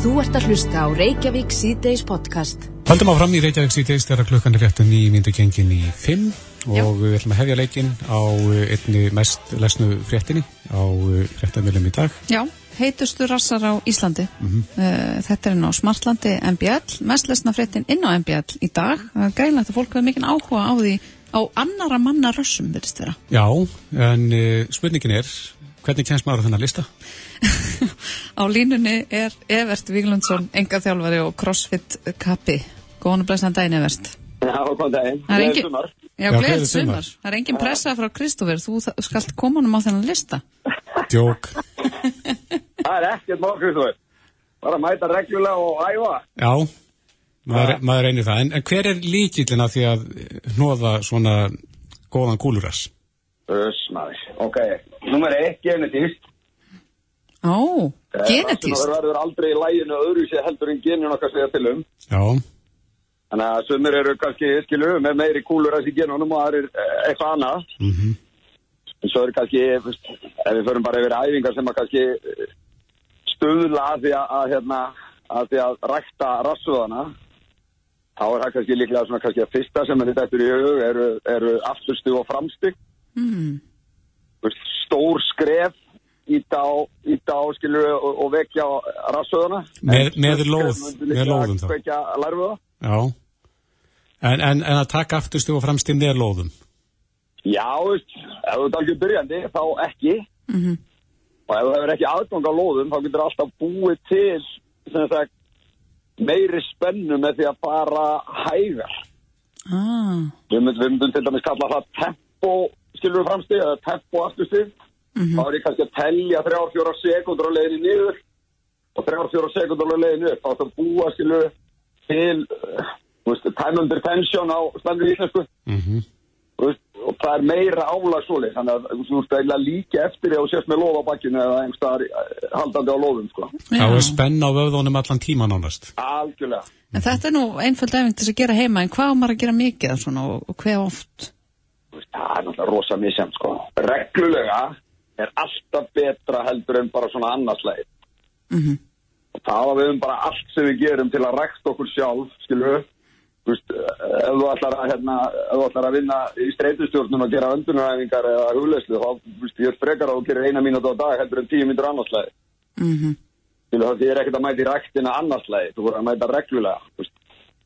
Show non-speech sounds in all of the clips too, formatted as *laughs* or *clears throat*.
Þú ert að hlusta á Reykjavík C-Days podcast. Haldum á fram í Reykjavík C-Days þegar klukkan er réttu nýjum myndu gengin í 5 Já. og við ætlum að hefja leikin á uh, einni mest lesnu fréttinni á fréttamilum í dag. Já, heitustu rassar á Íslandi. Mhm. uh, þetta er inn á Smartlandi MBL, mest lesna fréttin inn á MBL í dag. Það er greinlegt að fólk hefur mikinn áhuga á því á annara manna rössum, verðist vera. Já, en uh, spurningin er, hvernig kemst maður á þennan lista? *laughs* Á línunni er Evert Víglundsson, engaþjálfari og crossfit kappi. Góðan og blessan daginn, Evert. Já, góðan daginn. Það er engin- sumar. Já, gleðið sumar. Það er engin pressa frá Kristófer, þú skalt koma honum á þennan lista. *laughs* Djók. *laughs* Það er ekkert mál, Kristofur. Bara að mæta reglulega og æfa. Já, maður, maður reynir það. En, en hver er líkillina því að hnóða svona góðan kúlurass? Öss, maður. Ok, nummer eitt, genetíst. Ó, genetíst. Það verður aldrei í læginu öðru sér heldur en genin okkar segja til um. Já, Þannig að sumir eru kannski, skilu, með meiri kúlurass í genunum og það er eitthvað annað. mhm, En svo er kannski, ef við förum bara yfir æfingar sem að kannski eh, stuðla að því að, að, hérna, að því að rækta rassuðana, þá er það kannski líklega svona kannski að fyrsta sem er þetta eftir í hug eru, eru afturstu og framstu. Mm. Stór skref íta á, íta á skilur og, og vekja á rassuðana. Með- með lóð, með lóðum þá. Vekja lærfuða. já. En, en, en að taka afturstu og fremst í neðlóðum? Já, veist, ef þú ert alveg byrjandi, þá ekki. Mm Og ef þú hefur ekki aðgang á lóðum, þá getur alltaf búið til sem sagt, meiri spennu með því að fara hægar. ah. Við við myndum til dæmis kalla það tempo, skilur við framstig, eða tempo afturstig. Þá er ég kannski að telja þrjár, fjóra sekundur á leiðinni niður og þrjár, fjóra sekundur á leiðinni upp. Þá er það búa, skilur við, til, uh, þú veist, time under tension á standið íslensku. Mm Þú veist, og það er meira álag svoleið, þannig að þú veist eiginlega líka eftir þú sést með loð á bakkinu eða einhverstaðar eh, haldandi á loðum, sko. Þá er spenn á vöðunum allan tíma nánast. Algjörlega. En þetta er nú einföld efing til að gera heima, en hvað á maður að gera mikið af svona og, og hver oft? Það er náttúrulega rosa misjæmt, sko. Reglulega er alltaf betra heldur en bara svona annarsleið. Mm Og það við um bara allt sem við gerum til að rækta okkur sjálf, við. Þú veist, ef þú ætlar að, hérna, ef þú ætlar að vinna í streitustjórnum og gera öndunaræfingar eða hugleyslu, þá, þú veist, ég er frekar að þú gerir eina mínútu á dag heldur en tíu mínútur annarsleið. -hmm. Skilu, það þýðir ekkert að mæta í ræktina annarslæði, þú voru að mæta reglulega. þú veist.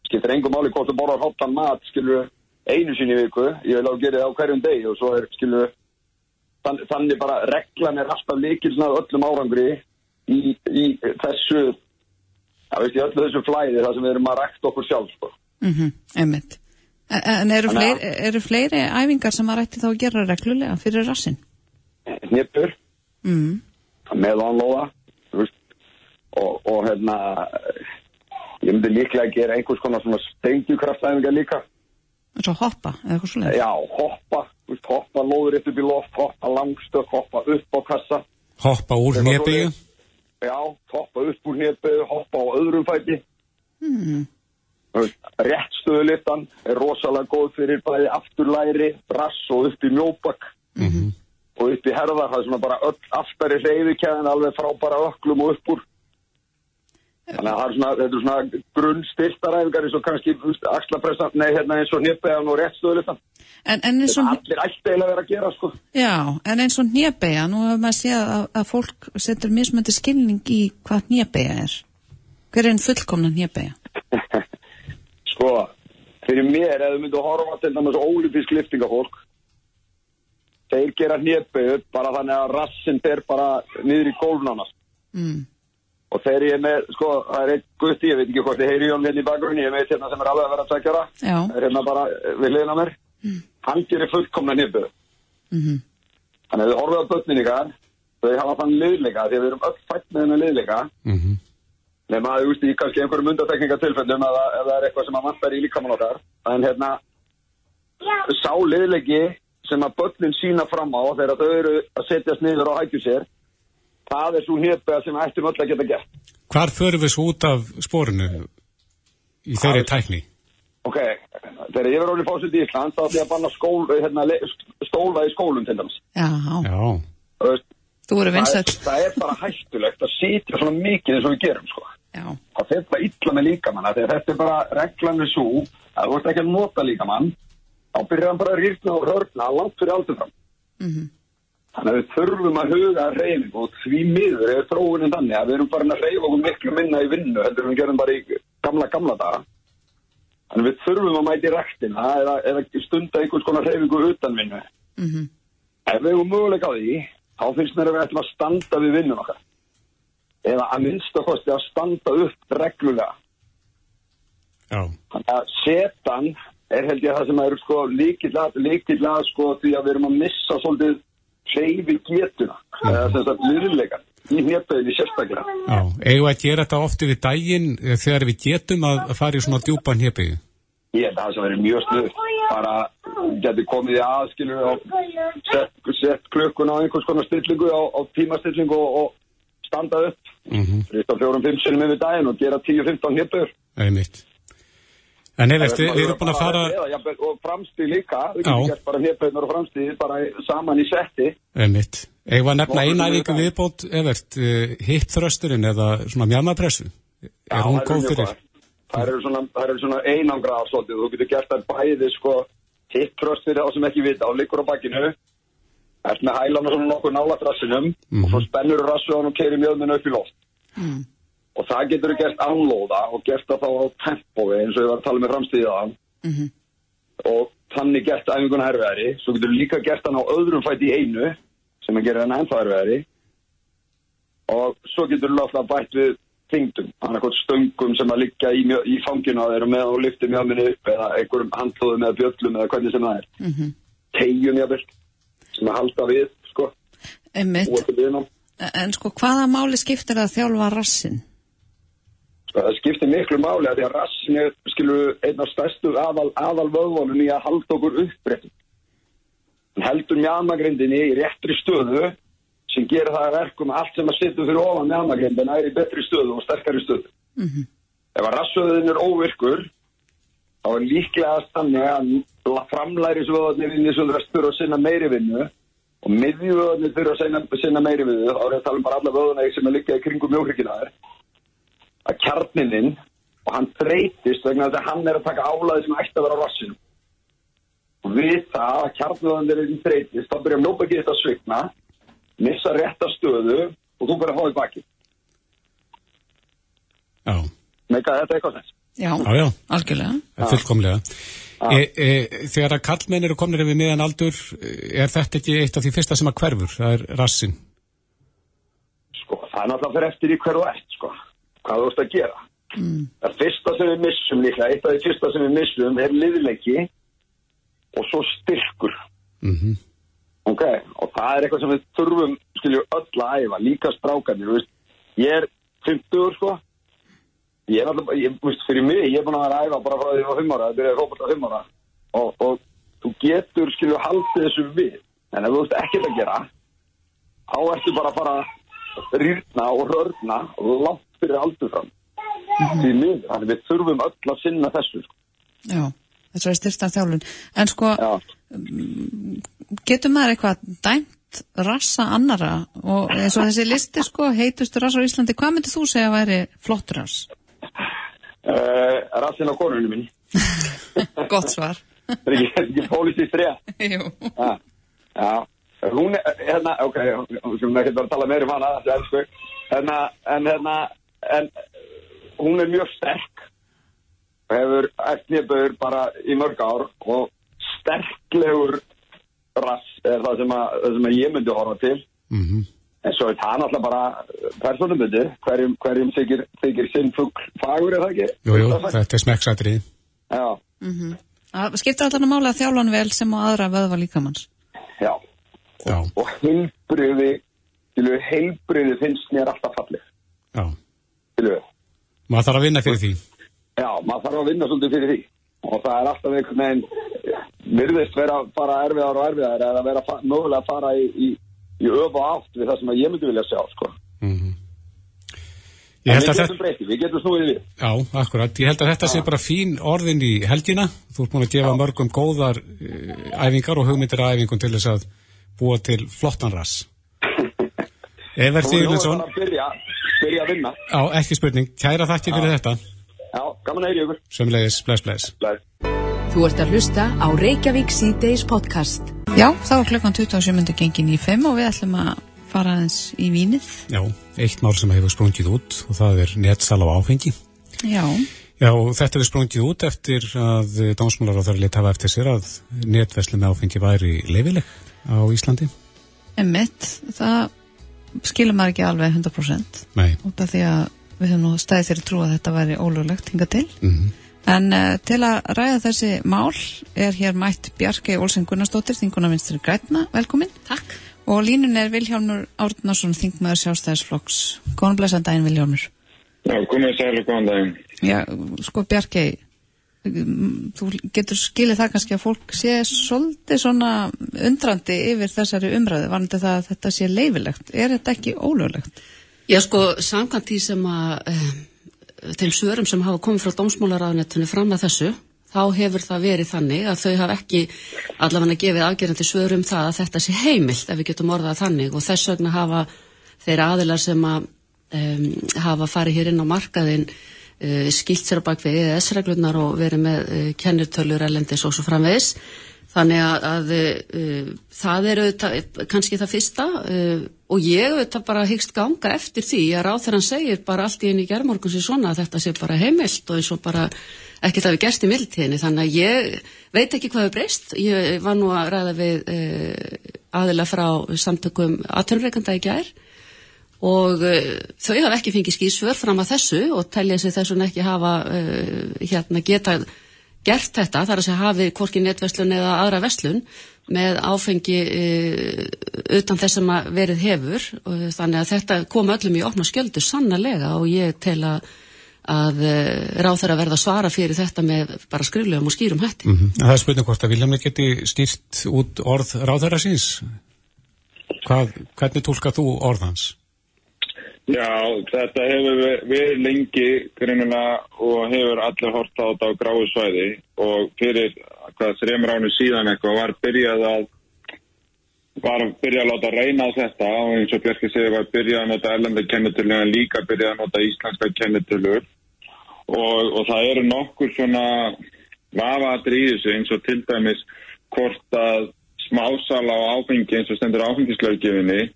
Skiptir engum máli hvort þú borðar hottan mat, skilu, einu sinni í viku, ég vil að þú gerir það á hverjum degi og svo er, skilu, þann, þannig bara reglan er alltaf líkilsnað öllum árangri í, í þessu, já veist, í öllu þessu flæði þar sem við erum að rækta okkur sjálf, sko. Mm Einmitt. En, eru, að- fleiri, eru fleiri æfingar sem maður ætti þá að gera reglulega fyrir rassin? Nýppur, Mm. með onlóða, þú veist, og, og hérna, ég myndi líklega að gera einhvers konar svona stengjukraftæfingar líka. Svo hoppa, eða eitthvað svo Já, hoppa, þú veist, hoppa lóður upp í loft, hoppa langstökk, hoppa upp á kassa. Hoppa úr svoleiðis. Já, hoppa upp úr nefnböðu, hoppa á öðrum fæti. Mm. Þú veist, Rétt stöðulittan er rosalega góð fyrir bæði afturlæri, brass og upp í mjóbak Mhm. og upp í herðar. Það er svona bara öll aftari reyðikæðin alveg frá bara öklum og upp úr. Þannig að það er svona, þetta er svona grunnstyrtaræfingar eins og kannski axlapressan, nei hérna eins og nefnböðan og rétt stöðulittan. En, en eins Þetta og, allir ætti eiginlega að að gera, sko. já, en eins og hnébegja, nú hefur maður séð að, að fólk setur mismöndi skilning í hvað hnébegja er. Hver er einn fullkomna hnébegja? *laughs* Sko, fyrir mér, ef þú myndu að horfa til dæmis ólífisk liftingafólk, þeir gera hnjöpau bara þannig að rassin fer bara niður í gólfnánast. Mm. Og þegar ég er með, sko, það er einn gutti, ég veit ekki hvort þið heyri Jón hérna í bakgrunni, ég veit hérna sem er alveg að vera að tækjara, Já. er hérna bara eh, við liðina mér, hann gerir fullkomna hnjöpau. Mm Þannig að þið horfið á börnin ykkar, þau hafa þann liðleika, því að við erum öll fætt með hennar liðleika, Mhm. nema að þú veist í kannski einhverjum undatekningatilfellum ef, það- er eitthvað sem að vantar í líkamann okkar. En hérna sá liðleiki sem að börnin sína fram á þegar þau eru að setjast niður og hækju sér það er svo hnjöpega sem ættum öll að geta gert Hvar förum við svo út af spórinu í þeirri tækni? ok, þegar ég verður orðið fósitt í Ísland þá ætlum ég að banna skól, hérna, stóla í skólum til dæmis Já, Já, Þú veist, þú eru það, er, vinsæll. það er bara hættulegt að sitja svona mikið eins og við gerum sko. Já. það fer bara illa með líkamann af því að þetta er bara reglan við svo að þú ert ekki að nota líkamann þá byrjar hann bara að rýrna og hörna langt fyrir aldur fram þannig að við þurfum að huga að reyning og því miður er þróunin þannig að við erum bara að reyfa okkur miklu minna í vinnu heldur en við gerum bara í gamla gamla daga. Þannig að við þurfum að mæti ræktina eða, eða stunda einhvers konar reyfingu utan vinnu. Ef við hefum möguleika á því þá finnst mér að við ætlum að standa við vinnun okkar. Eða að minnsta kosti að standa upp reglulega. Já, Þannig að setan er held ég það sem er sko líkilega sko því að við erum að missa svolítið hreyfi getuna þess að liðleika í hnjöpöðinni sérstaklega. já. Eigum að gera þetta ofti við daginn eh, þegar við getum að fara í svona djúpan hépið? Ég held að það sem verið mjög snuð bara getur komið í aðskilu og sett, sett klukkun á einhvers konar stillingu á, á tímastillingu og, og standa upp Mm -hmm. 3-4-5 sinum yfir daginn og gera 10-15 hnjöpöður. Einmitt. En Evert, við, við erum búin að fara... Eða, og framstíð líka, við getum gert bara hnjöpöðunar og framstíð bara saman í setti. Við að nefna eina við- viðbót, Evert, hitt þrösturinn eða svona mjamapressu? Er hún góð mjög fyrir? Þær eru svona, eru svona einangraðar svolítið. Þú getur gert þær bæði sko hitt tröst fyrir þá sem ekki vita og liggur á bakkinu. Ert með hælana svona nokkuð nála rassinum og svo spennur rassuðan og keiri mjöðminu upp í loft. Og það getur gert ánlóða og gert það þá á tempói eins og ég var að tala með framstíðaðan. Og þannig gert æfinguna erfiðari. Svo getur líka gert hann á öðrum fæti í einu sem að gera hann ennþá erfiðari og svo getur alltaf bætt við þingdum, annarkot stöngum sem að liggja í, í fanginu á þeir og með og lyfti mjöminni upp eða einhverjum handlóðum eða bjöllum eða hvernig sem það er mm -hmm. tegjum jáfnvel sem að halda við sko, Einmitt. búa til viðnám En sko, hvaða máli skiptir að þjálfa rassin? Það skiptir miklu máli að því að rassin er skilur einn af stærstu aðal, aðal vöðvonum í að halda okkur uppbreytum hann heldur mjamagrindinni í réttri stöðu sem gerir það að verkum að allt sem að sittu fyrir ofan mjamagrindina er í betri stöðu og sterkari stöðu. Ef að rassöðin er óvirkur þá er líklega þannig að framlærisvöðarnir inn í svona þurfa að sinna meiri vinnu og miðjuvöðarnir þurfa að sinna, sinna meiri vinnu. Þá er það að tala um bara alla vöðuna sem er liggja í kringum mjóhrykina þær að kjarnininn og hann þreytist vegna þess að hann er að taka álæði sem ætti að vera á rassinu og við það að kjarnvöðarnir er í þreytist þá byrjar mjóbækið þetta að svigna missa rétta stöðu og þú byrjar að fá í baki Já, meika þetta eitthvað sens Já, já, já, algjörlega. fullkomlega. E, e, þegar að kallmenn eru komin yfir miðan aldur, er þetta ekki eitt af því fyrsta sem að hverfur? Það er rassin. sko, það er náttúrulega fyrir eftir í hver þú ert, sko, hvað þú ert að gera. Mm. Það fyrsta sem við missum líka, eitt af því fyrsta sem við missum er liðleiki og svo styrkur, Mm ok, og það er eitthvað sem við þurfum, skiljum, öll að æfa, líka strákarnir, þú veist, ég er 50, sko, ég er alltaf, ég, veist, fyrir mig, ég er búin að vera að æfa bara frá því að ég var 5 ára, það byrjaði fókbalt á 5 ára. Og, og þú getur, skiljum, haldið þessu við, en ef þú veist ekkert að gera, þá ertu bara að að rýrna og rörna langt fyrir aldur fram því miður, þannig við þurfum öll að sinna þessu sko. Já, þess að styrsta þjálfun. En sko, Já, getur maður eitthvað dæmt rassa annara og eins og þessi listi sko, heitustu rass á Íslandi, hvað myndir þú segja að væri flott rass? uh, rassin á konunni minni *laughs* Gott svar. það er ekki, er pólisist rétt Jú. Já, já, hún er, hérna, ok, við ekki bara tala meira um hana, hérna, en hérna, en hún er mjög sterk og hefur eftirnibur bara í mörg ár og sterklegur rass er það sem að, það sem að ég myndi horfa til, -hmm. en svo er það náttúrulega bara persónubundi, hverjum, hverjum þykir, þykir sinn fugl fagur, er það ekki? Jú, jú, þetta er smekksatrið. Já, Það skiptir allan að mála að þjálfan vel sem og aðra vöðva líkamanns. já, Já, og heilbriði, heilbriði finnst mér alltaf fallið, já. Maður þarf að vinna fyrir því. Já, maður þarf að vinna svolítið fyrir því. Og það er alltaf einhvern veginn virðist vera bara erfiðar og erfiðar eða vera mögulega að fara í, í, í öf og átt við það sem að ég myndi vilja sjá sko. Ég En held við að getum þetta, breytið, við getum snúið við. Já, akkurat, ég held að þetta sé bara fín orðin í helgina. Þú ert búin að gefa mörgum góðar uh, æfingar og hugmyndir að æfingum til þess að búa til flottan rass. *laughs* Evert er Sigurðinsson, að byrja að vinna. Já, ekki spurning. Kæra þakki fyrir þetta. Já, gaman að heyri ykkur. Sömmulegis, bless, bless. Bless. Þú ert að hlusta á Reykjavík C-Days podcast. Já, þá er klukkan 27. gengin í 5 og við ætlum að fara aðeins í vínið. Já, eitt mál sem hefur sprungið út og það er netsal á áfengi. Já. Já, þetta hefur sprungið út eftir að dómsmálar á þar lit hafa eftir sér að netveslun áfengi væri leifileg á Íslandi. Emmitt, það skilur maður ekki alveg 100% Nei. út af því að við höfum nú stæðið þeirri trú að þetta væri ólöglegt hinga til. Mm -hmm. en uh, til að ræða þessi mál er hér mætt Bjarki Olsen Gunnarsdóttir þinguna vinstri grætna, velkomin. Takk. Og línun er Vilhjálmur Árnarsson þingmaður sjálfstæðisflokks. Góðan blessan daginn Vilhjálmur. Já, komið sæl og góðan daginn. Já, sko Bjarki þú getur skilið það kannski að fólk sé svolítið svona undrandi yfir þessari umræðu varandi það að þetta sé leifilegt er þetta ekki ólöglegt? Já sko, samkvæmt því sem að e, þeim svörum sem hafa komið frá dómsmálaráðunettinu fram að þessu þá hefur það verið þannig að þau hafa ekki allavega gefið afgerandi svörum það að þetta sé heimilt ef við getum orðað þannig og þess vegna hafa þeir aðilar sem að e, hafa farið hér inn á markaðin uh, skilt sér á bakvið EES-reglunar og verið með uh, kennirtölur elendis og svo framvegis. Þannig að, að uh, það er auðvitað kannski það fyrsta og ég auðvitað bara hyggst ganga eftir því að ráþeran segir bara allt í einu gerðmorgun sem svona að þetta sé bara heimilt og eins og bara ekkert að við gerst í mildtíðinni. Þannig að ég veit ekki hvað er breyst. Ég var nú að ræða við aðila frá samtökum aðtörnreikanda í gær og uh, þau hafa ekki fengið skýrsvör fram að þessu og telja sig þessum ekki hafa uh, hérna geta gert þetta þar að segja hafi hvorki netverslun eða aðra verslun með áfengi uh, utan þess að verið hefur og þannig að þetta kom öllum í opna skjöldu sannarlega og ég tel að að ráð þeirra verða svara fyrir þetta með bara skriflegum og skýrum hætti. Mm -hmm. Það er spurning hvort að Viljamni geti stýrt út orð ráð þeirra síns. Hvað, hvernig tólkað þú orðans? Já, þetta hefur verið lengi grunnuna og hefur allir hort á þetta á gráðu svæði. Og fyrir hvað þrejum ránu síðan eitthvað var byrjað að var byrjað að láta reyna á þetta. Og eins og Björki segið var byrjað að nota erlenda kennetölu en líka byrjað að nota íslenska kennetölu og, og það eru nokkur svona vafaðri í þessu eins og til dæmis hvort að smásala á áfengi eins og stendur áfengislaugifinni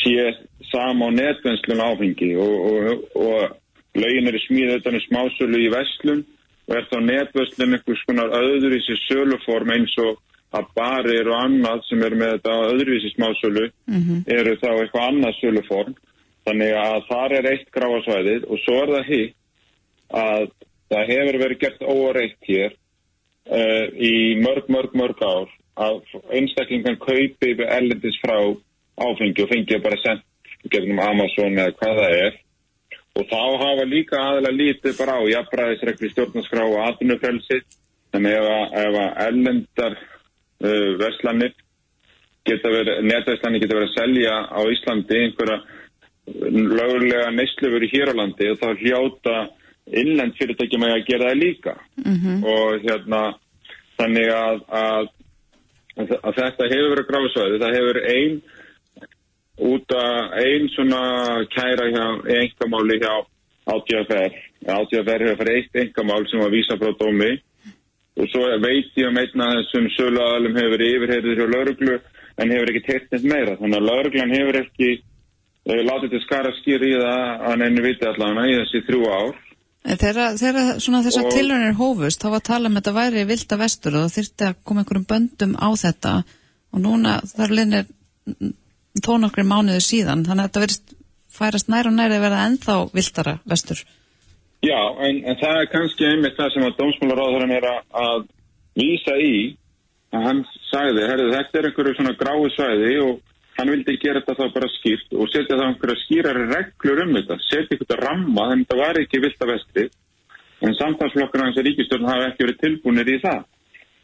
sé sama á netvenslun áfengi og, og, og lögin eru smíðið utan í smásölu í veslun og er þá netvenslun einhvers konar öðruvísi söluform eins og að barir og annað sem eru með þetta öðruvísi smásölu mm -hmm. eru þá eitthvað annað söluform þannig að þar er eitt gráasvæðið og svo er það hitt að það hefur verið gert óreitt hér uh, í mörg, mörg, mörg ár að einstaklingan kaupi við ellendis frá áfengi og fengið bara sendt gegnum Amazon eða hvað það er. Og þá hafa líka aðalega lítið bara á jafnbræðisregli stjórnarskrá og atvinnufrelsi. Þannig ef að, ellendar uh, verslanir geta verið, netverslanir geta verið að selja á Íslandi einhverja lögulega neyslu verið hér á landi og þá hljóta innlend fyrirtæki með að gera það líka. Mm -hmm. og hérna þannig að, að, að þetta hefur verið gráðsvæði, það hefur einn út að einn svona kæra hjá engamáli hjá átíðaferð. Átíðaferð hefur farið eitt engamál sem var vísa frá dómi og svo veit ég um einna þessum sölu aðalum hefur verið yfirheyrðið hjá lauruglu en hefur ekki teitt neitt meira. Þannig að lauruglan hefur ekki uh, látið til skara skýr í það að henni viti allavega í þessi þrjú ár. Þegar, þegar svona þessar tilhörnir hófust þá var að tala um að þetta væri vilda vestur og það þurfti að koma einhverjum böndum á þetta og núna þar linnir tónokkri mánuðu síðan, þannig að þetta verist færast nær og nær að verða ennþá viltara vestur. Já, en, en það er kannski einmitt það sem að dómsmálaráðurinn er að, að vísa í að hann sagði, herðu þetta er einhverju svona grái svæði og hann vildi gera þetta þá bara skýrt og setja það einhverja skýrari reglur um þetta, setja einhverja ramma, þannig að þetta var ekki vilta vestri, en samtalsflokkurna hans er ríkistjórn hafa ekki verið tilbúinir í það.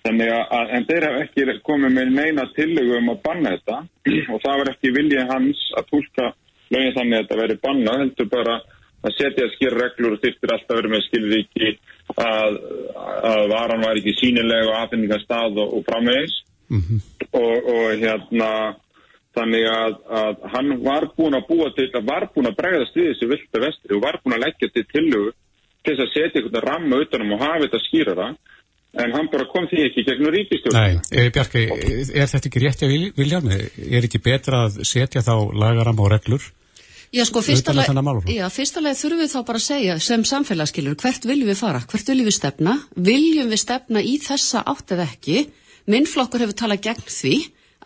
Þannig að, en þeir hafa ekki komið með neina tillögu um að banna þetta. *clears throat* Og það var ekki viljið hans að tólka lögin þannig að þetta veri banna, heldur bara að setja skýr reglur og þyrftir alltaf verið með skilriki að, að varan var ekki sínilega og aðfinningar stað og, og framvegis. Mm -hmm. og, og hérna þannig að, að hann var búin að búa til, að var búin að bregðast við þessu vilda vestri og var búin að leggja til tillugu til að setja einhvern ramma utanum og hafa þetta skýra það en hann bara kom því ekki gegnum ríkistjórn Nei, e, Bjarki, er þetta ekki rétti að vilja? Er ekki betra að setja þá lagaram og reglur? Já, sko, fyrsta leið þurfum við þá bara að segja sem samfélagsskilur, hvert viljum við fara, hvert viljum við stefna, viljum við stefna í þessa átt eða ekki, minnflokkur hefur talað gegn því,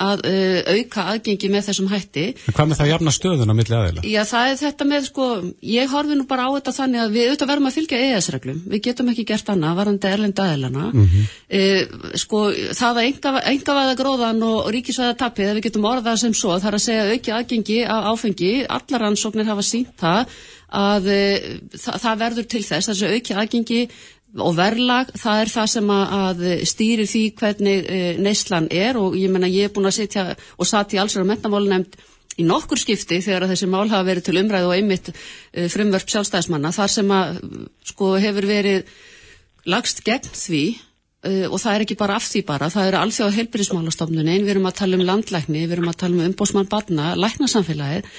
að uh, auka aðgengi með þessum hætti. En hvað með það jafna stöðun á milli aðeila? Já, það er þetta með, sko, ég horfi nú bara á þetta þannig að við auðvitað verðum að fylgja EES-reglum. Við getum ekki gert annað, varandi erlenda aðeilana. Mm -hmm. uh, sko, það að enga, enga væða gróðan og, ríkisvæða tapið, við getum orðað sem svo, það er að segja auki aðgengi á áfengi, allar ansóknir hafa sínt það að uh, það, það verður til þess, þessu auki aðgengi og verlag, það er það sem að stýri því hvernig e, neyslan er og ég menna ég er búin að sitja og satt í allsverðar mentamáli nefnd í nokkur skipti þegar þessi mál hafa verið til umræðu og einmitt e, frumvörp sjálfstæðismanna. Þar sem að sko hefur verið lagst gegn því e, og það er ekki bara af því bara, það eru alþjóða heilbyrjismálastofnunin, við erum að tala um landlækni, við erum að tala um umbósmann barna, læknasamfélagið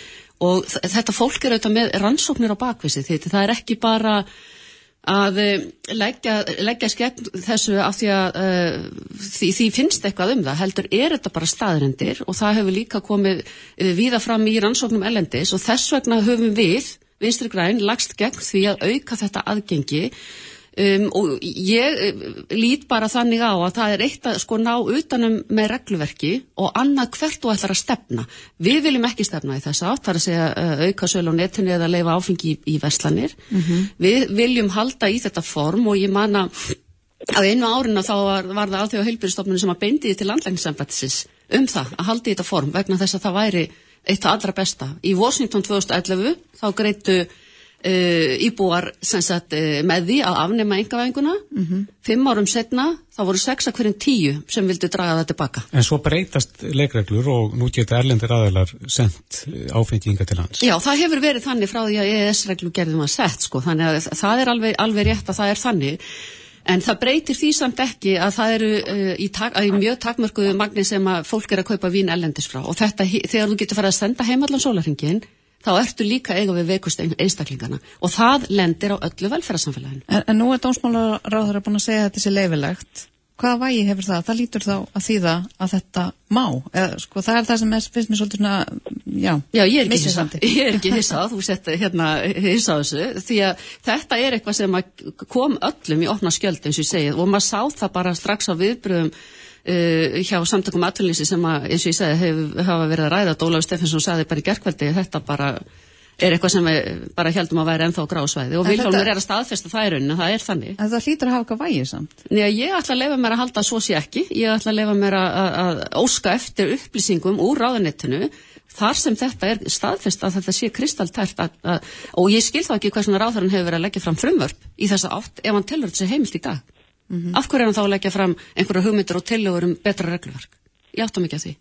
og þetta fólk er auðvitað með rannsóknir á bakvisi það er ekki bara að eh, leggja, leggja skegn þessu af því að uh, því, því finnst eitthvað um það, heldur er þetta bara staðrendir og það hefur líka komið uh, víða fram í rannsóknum ellendis og þess vegna höfum við, vinstri græn, lagst gegn því að auka þetta aðgengi Um, og ég uh, lít bara þannig á að það er eitt að sko ná utanum með regluverki og annað hvert þú ætlar að stefna. Við viljum ekki stefna í þess átt, það er að segja uh, auka söl á netinu eða leifa áfengi í, í verslanir. Mm -hmm. Við viljum halda í þetta form og ég manna að einu árinu þá var, var það alþjóða heilbyrjastofnunum sem að beindiði til landlægningssambatisins um það að halda í þetta form vegna þess að það væri eitt af allra besta. Í Washington 2011 þá greitu íbúar sagt, uh, með því að afnema engavænguna mm -hmm. fimm árum setna þá voru sex að hverjum tíu sem vildu draga það tilbaka. En svo breytast leikreglur og nú geta erlendir aðeinar sendt eh, áfenginga til hans Já, það hefur verið þannig frá því að EES-reglu gerðum að sett sko, þannig að það er alveg, alveg rétt að það er þannig. En það breytir því samt ekki að það eru uh, í, tak, í mjög takmörkuðu magni sem að fólk er að kaupa vín erlendis frá. Og þetta, þegar þú getur farið að senda heimallan sólarhingin þá ertu líka eiga við veikust einstaklingana og það lendir á öllu velferðarsamfélaginu. En, en nú er dómsmálaráður búin að segja að þetta sé leifilegt. Hvaða vægi hefur það? Það lítur þá að þýða að þetta má. Eða, sko, það er það sem er, finnst mér svolítið svona, já, já ég er ekki hissað. Ég er ekki hissað, þú sett hérna hissað þessu, því að þetta er eitthvað sem kom öllum í opna skjöld eins og ég segið og maður sá það bara strax á viðbröðum uh, hjá samtökum aðtunlýsi sem að, eins og ég segi, hef, hafa verið að ræða Ólaður Steffensson saði bara í gerkveldi þetta bara er eitthvað sem við bara heldum að væri ennþá grásvæði og Vilhólmur er að staðfesta í rauninni, það er þannig. En það hlýtur að hafa eitthvað vægið samt? Njá, ég ætla að lefa mér að halda svo sé ekki, ég ætla að lefa mér að, að óska eftir upplýsingum úr ráðanettinu þar sem þetta er staðfest að þetta sé kristaltært og ég skil þá ekki hvað svona ráðarinn hefur verið að leggja fram frumvörp í þessa átt ef hann telur þetta heimilt í dag. Mm -hmm. Af hverju er hann þá að leggja fram einhverja hugmyndir og tillögur um betra reglverk? Ég áttum ekki að því.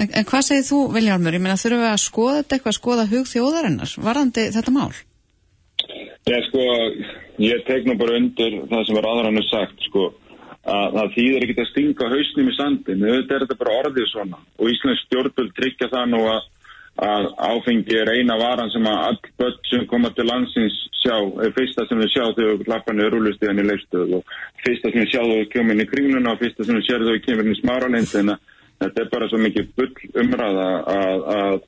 En, en hvað segir þú, Viljálmur? Ég meina, þurfum við að skoða þetta eitthvað, skoða hug þjóðarinnar? Varðandi þetta mál? Já, sko, ég tek nú bara undir það sem var aðrannu sagt, sko, að það þýðir ekki að stinga hausnum í sandin. Þetta er þetta bara orðið svona og Íslands stjórnböld tryggja það nú að að áfengi er eina varan sem að all börn sem koma til landsins sjá, er fyrsta sem við sjá þegar við lappanum í rúlustíðan í leifstöðu og fyrsta sem við sjá þegar við kemum inn í kringluna og fyrsta sem við séum þegar við kemum inn í smáralind en þetta er bara svo mikið bull umræða að, að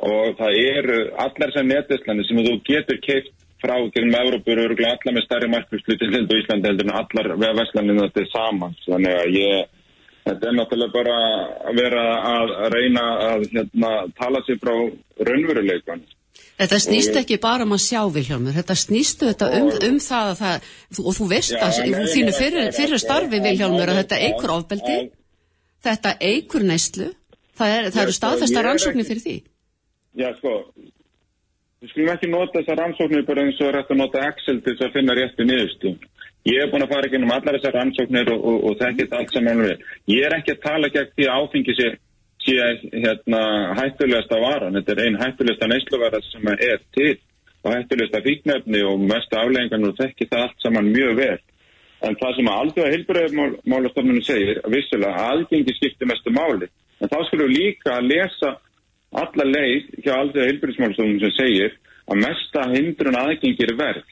og það er allar sem netislanir sem þú getur keift frá gegnum Európa eru allar með starri markvíslutin til Íslandi heldur en allar veðvæslanir þetta er saman. Þannig að ég Þetta er náttúrulega bara að vera að reyna að hérna, tala sér frá raunveruleikan. Þetta snýst ekki bara um að sjá Vilhjálmur, þetta snýstu þetta um, um það, það og þú veist já, að þú þínu fyrir starfi Vilhjálmur að þetta eigur ofbeldi, þetta eigur neyslu, það, er, það eru sko, staðfesta rannsóknir fyrir því. Já sko, við skulum ekki nota þessa rannsóknir bara eins og rætt að nota Excel til þess að finna rétti niðurstum. Ég hef búin að fara ekki um allar þessar rannsóknir og, og, og þekkit allt sem hann vil. Ég er ekki að tala gegn því að áfengi sé, sé hérna, hættulegast að varan. Þetta er einn hættulegast að neysluvara sem er til og hættulegast að fíknefni og mest afleggingan og þekkit allt saman mjög vel. En það sem að aldrei heilbreyðmálastofnunum segir, að vissulega aðgengi skiptir mestu máli. En þá skulum við líka að lesa alla leið hjá aldrei heilbreyðmálastofnunum sem segir að mesta hindrun aðgengi er verð.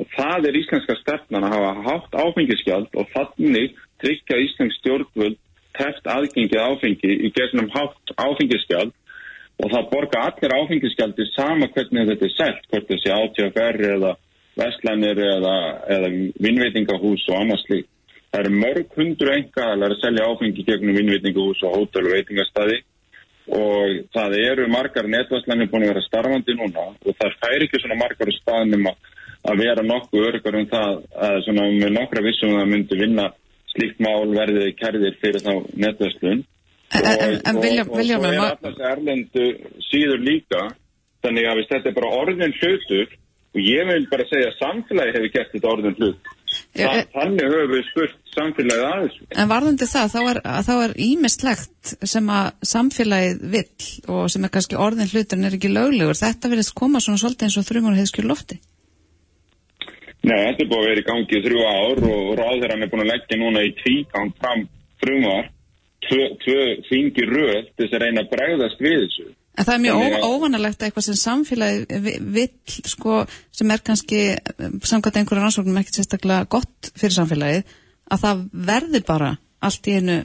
Og það er íslenska stefnan að hafa hátt áfengiskjald og þannig tryggja íslensk stjórnvöld teft aðgengið áfengi í gegnum hátt áfengiskjald og það borga allir áfengiskjaldi sama hvernig þetta er selt, hvort þessi átjöfver eða vestlænir eða, eða vinnveitingahús og annars líkt. Það eru mörg hundru engaðalar að selja áfengi gegnum vinnveitingahús og hótel og veitingastadi og það eru margar netvæslænir búin að vera starfandi núna og það fær ekki svona margar staðnum að vera nokkuð örgar um það að svona með nokkra vissum það myndi vinna slíkt mál verðið kærðir fyrir þá netvæslun En, en, en Viljum, og, svo er alltaf erlendu síður líka þannig að þetta er bara orðin hlutur og ég vil bara segja að samfélagi hefur gert þetta orðin hlut en- þannig höfum við spurt samfélagið að þessu En varðandi það, þá er, ímislegt sem að samfélagið vill og sem er kannski orðin hluturinn er ekki löglegur. Þetta verðist koma svona svolítið eins og þrjumar heiðskjur lofti. Nei, þetta er búið að vera í gangi í þrjú ár og ráðherran er búin að leggja núna í tvígang fram frumvar tvö, þingi röð til þess að reyna að bregðast við þessu. En það er mjög óvanalegt eitthvað sem samfélagið vi- vill, sko, sem er kannski, eh, samkvæmt einhverjum rannsóknum ekkert sérstaklega gott fyrir samfélagið, að það verði bara allt í einu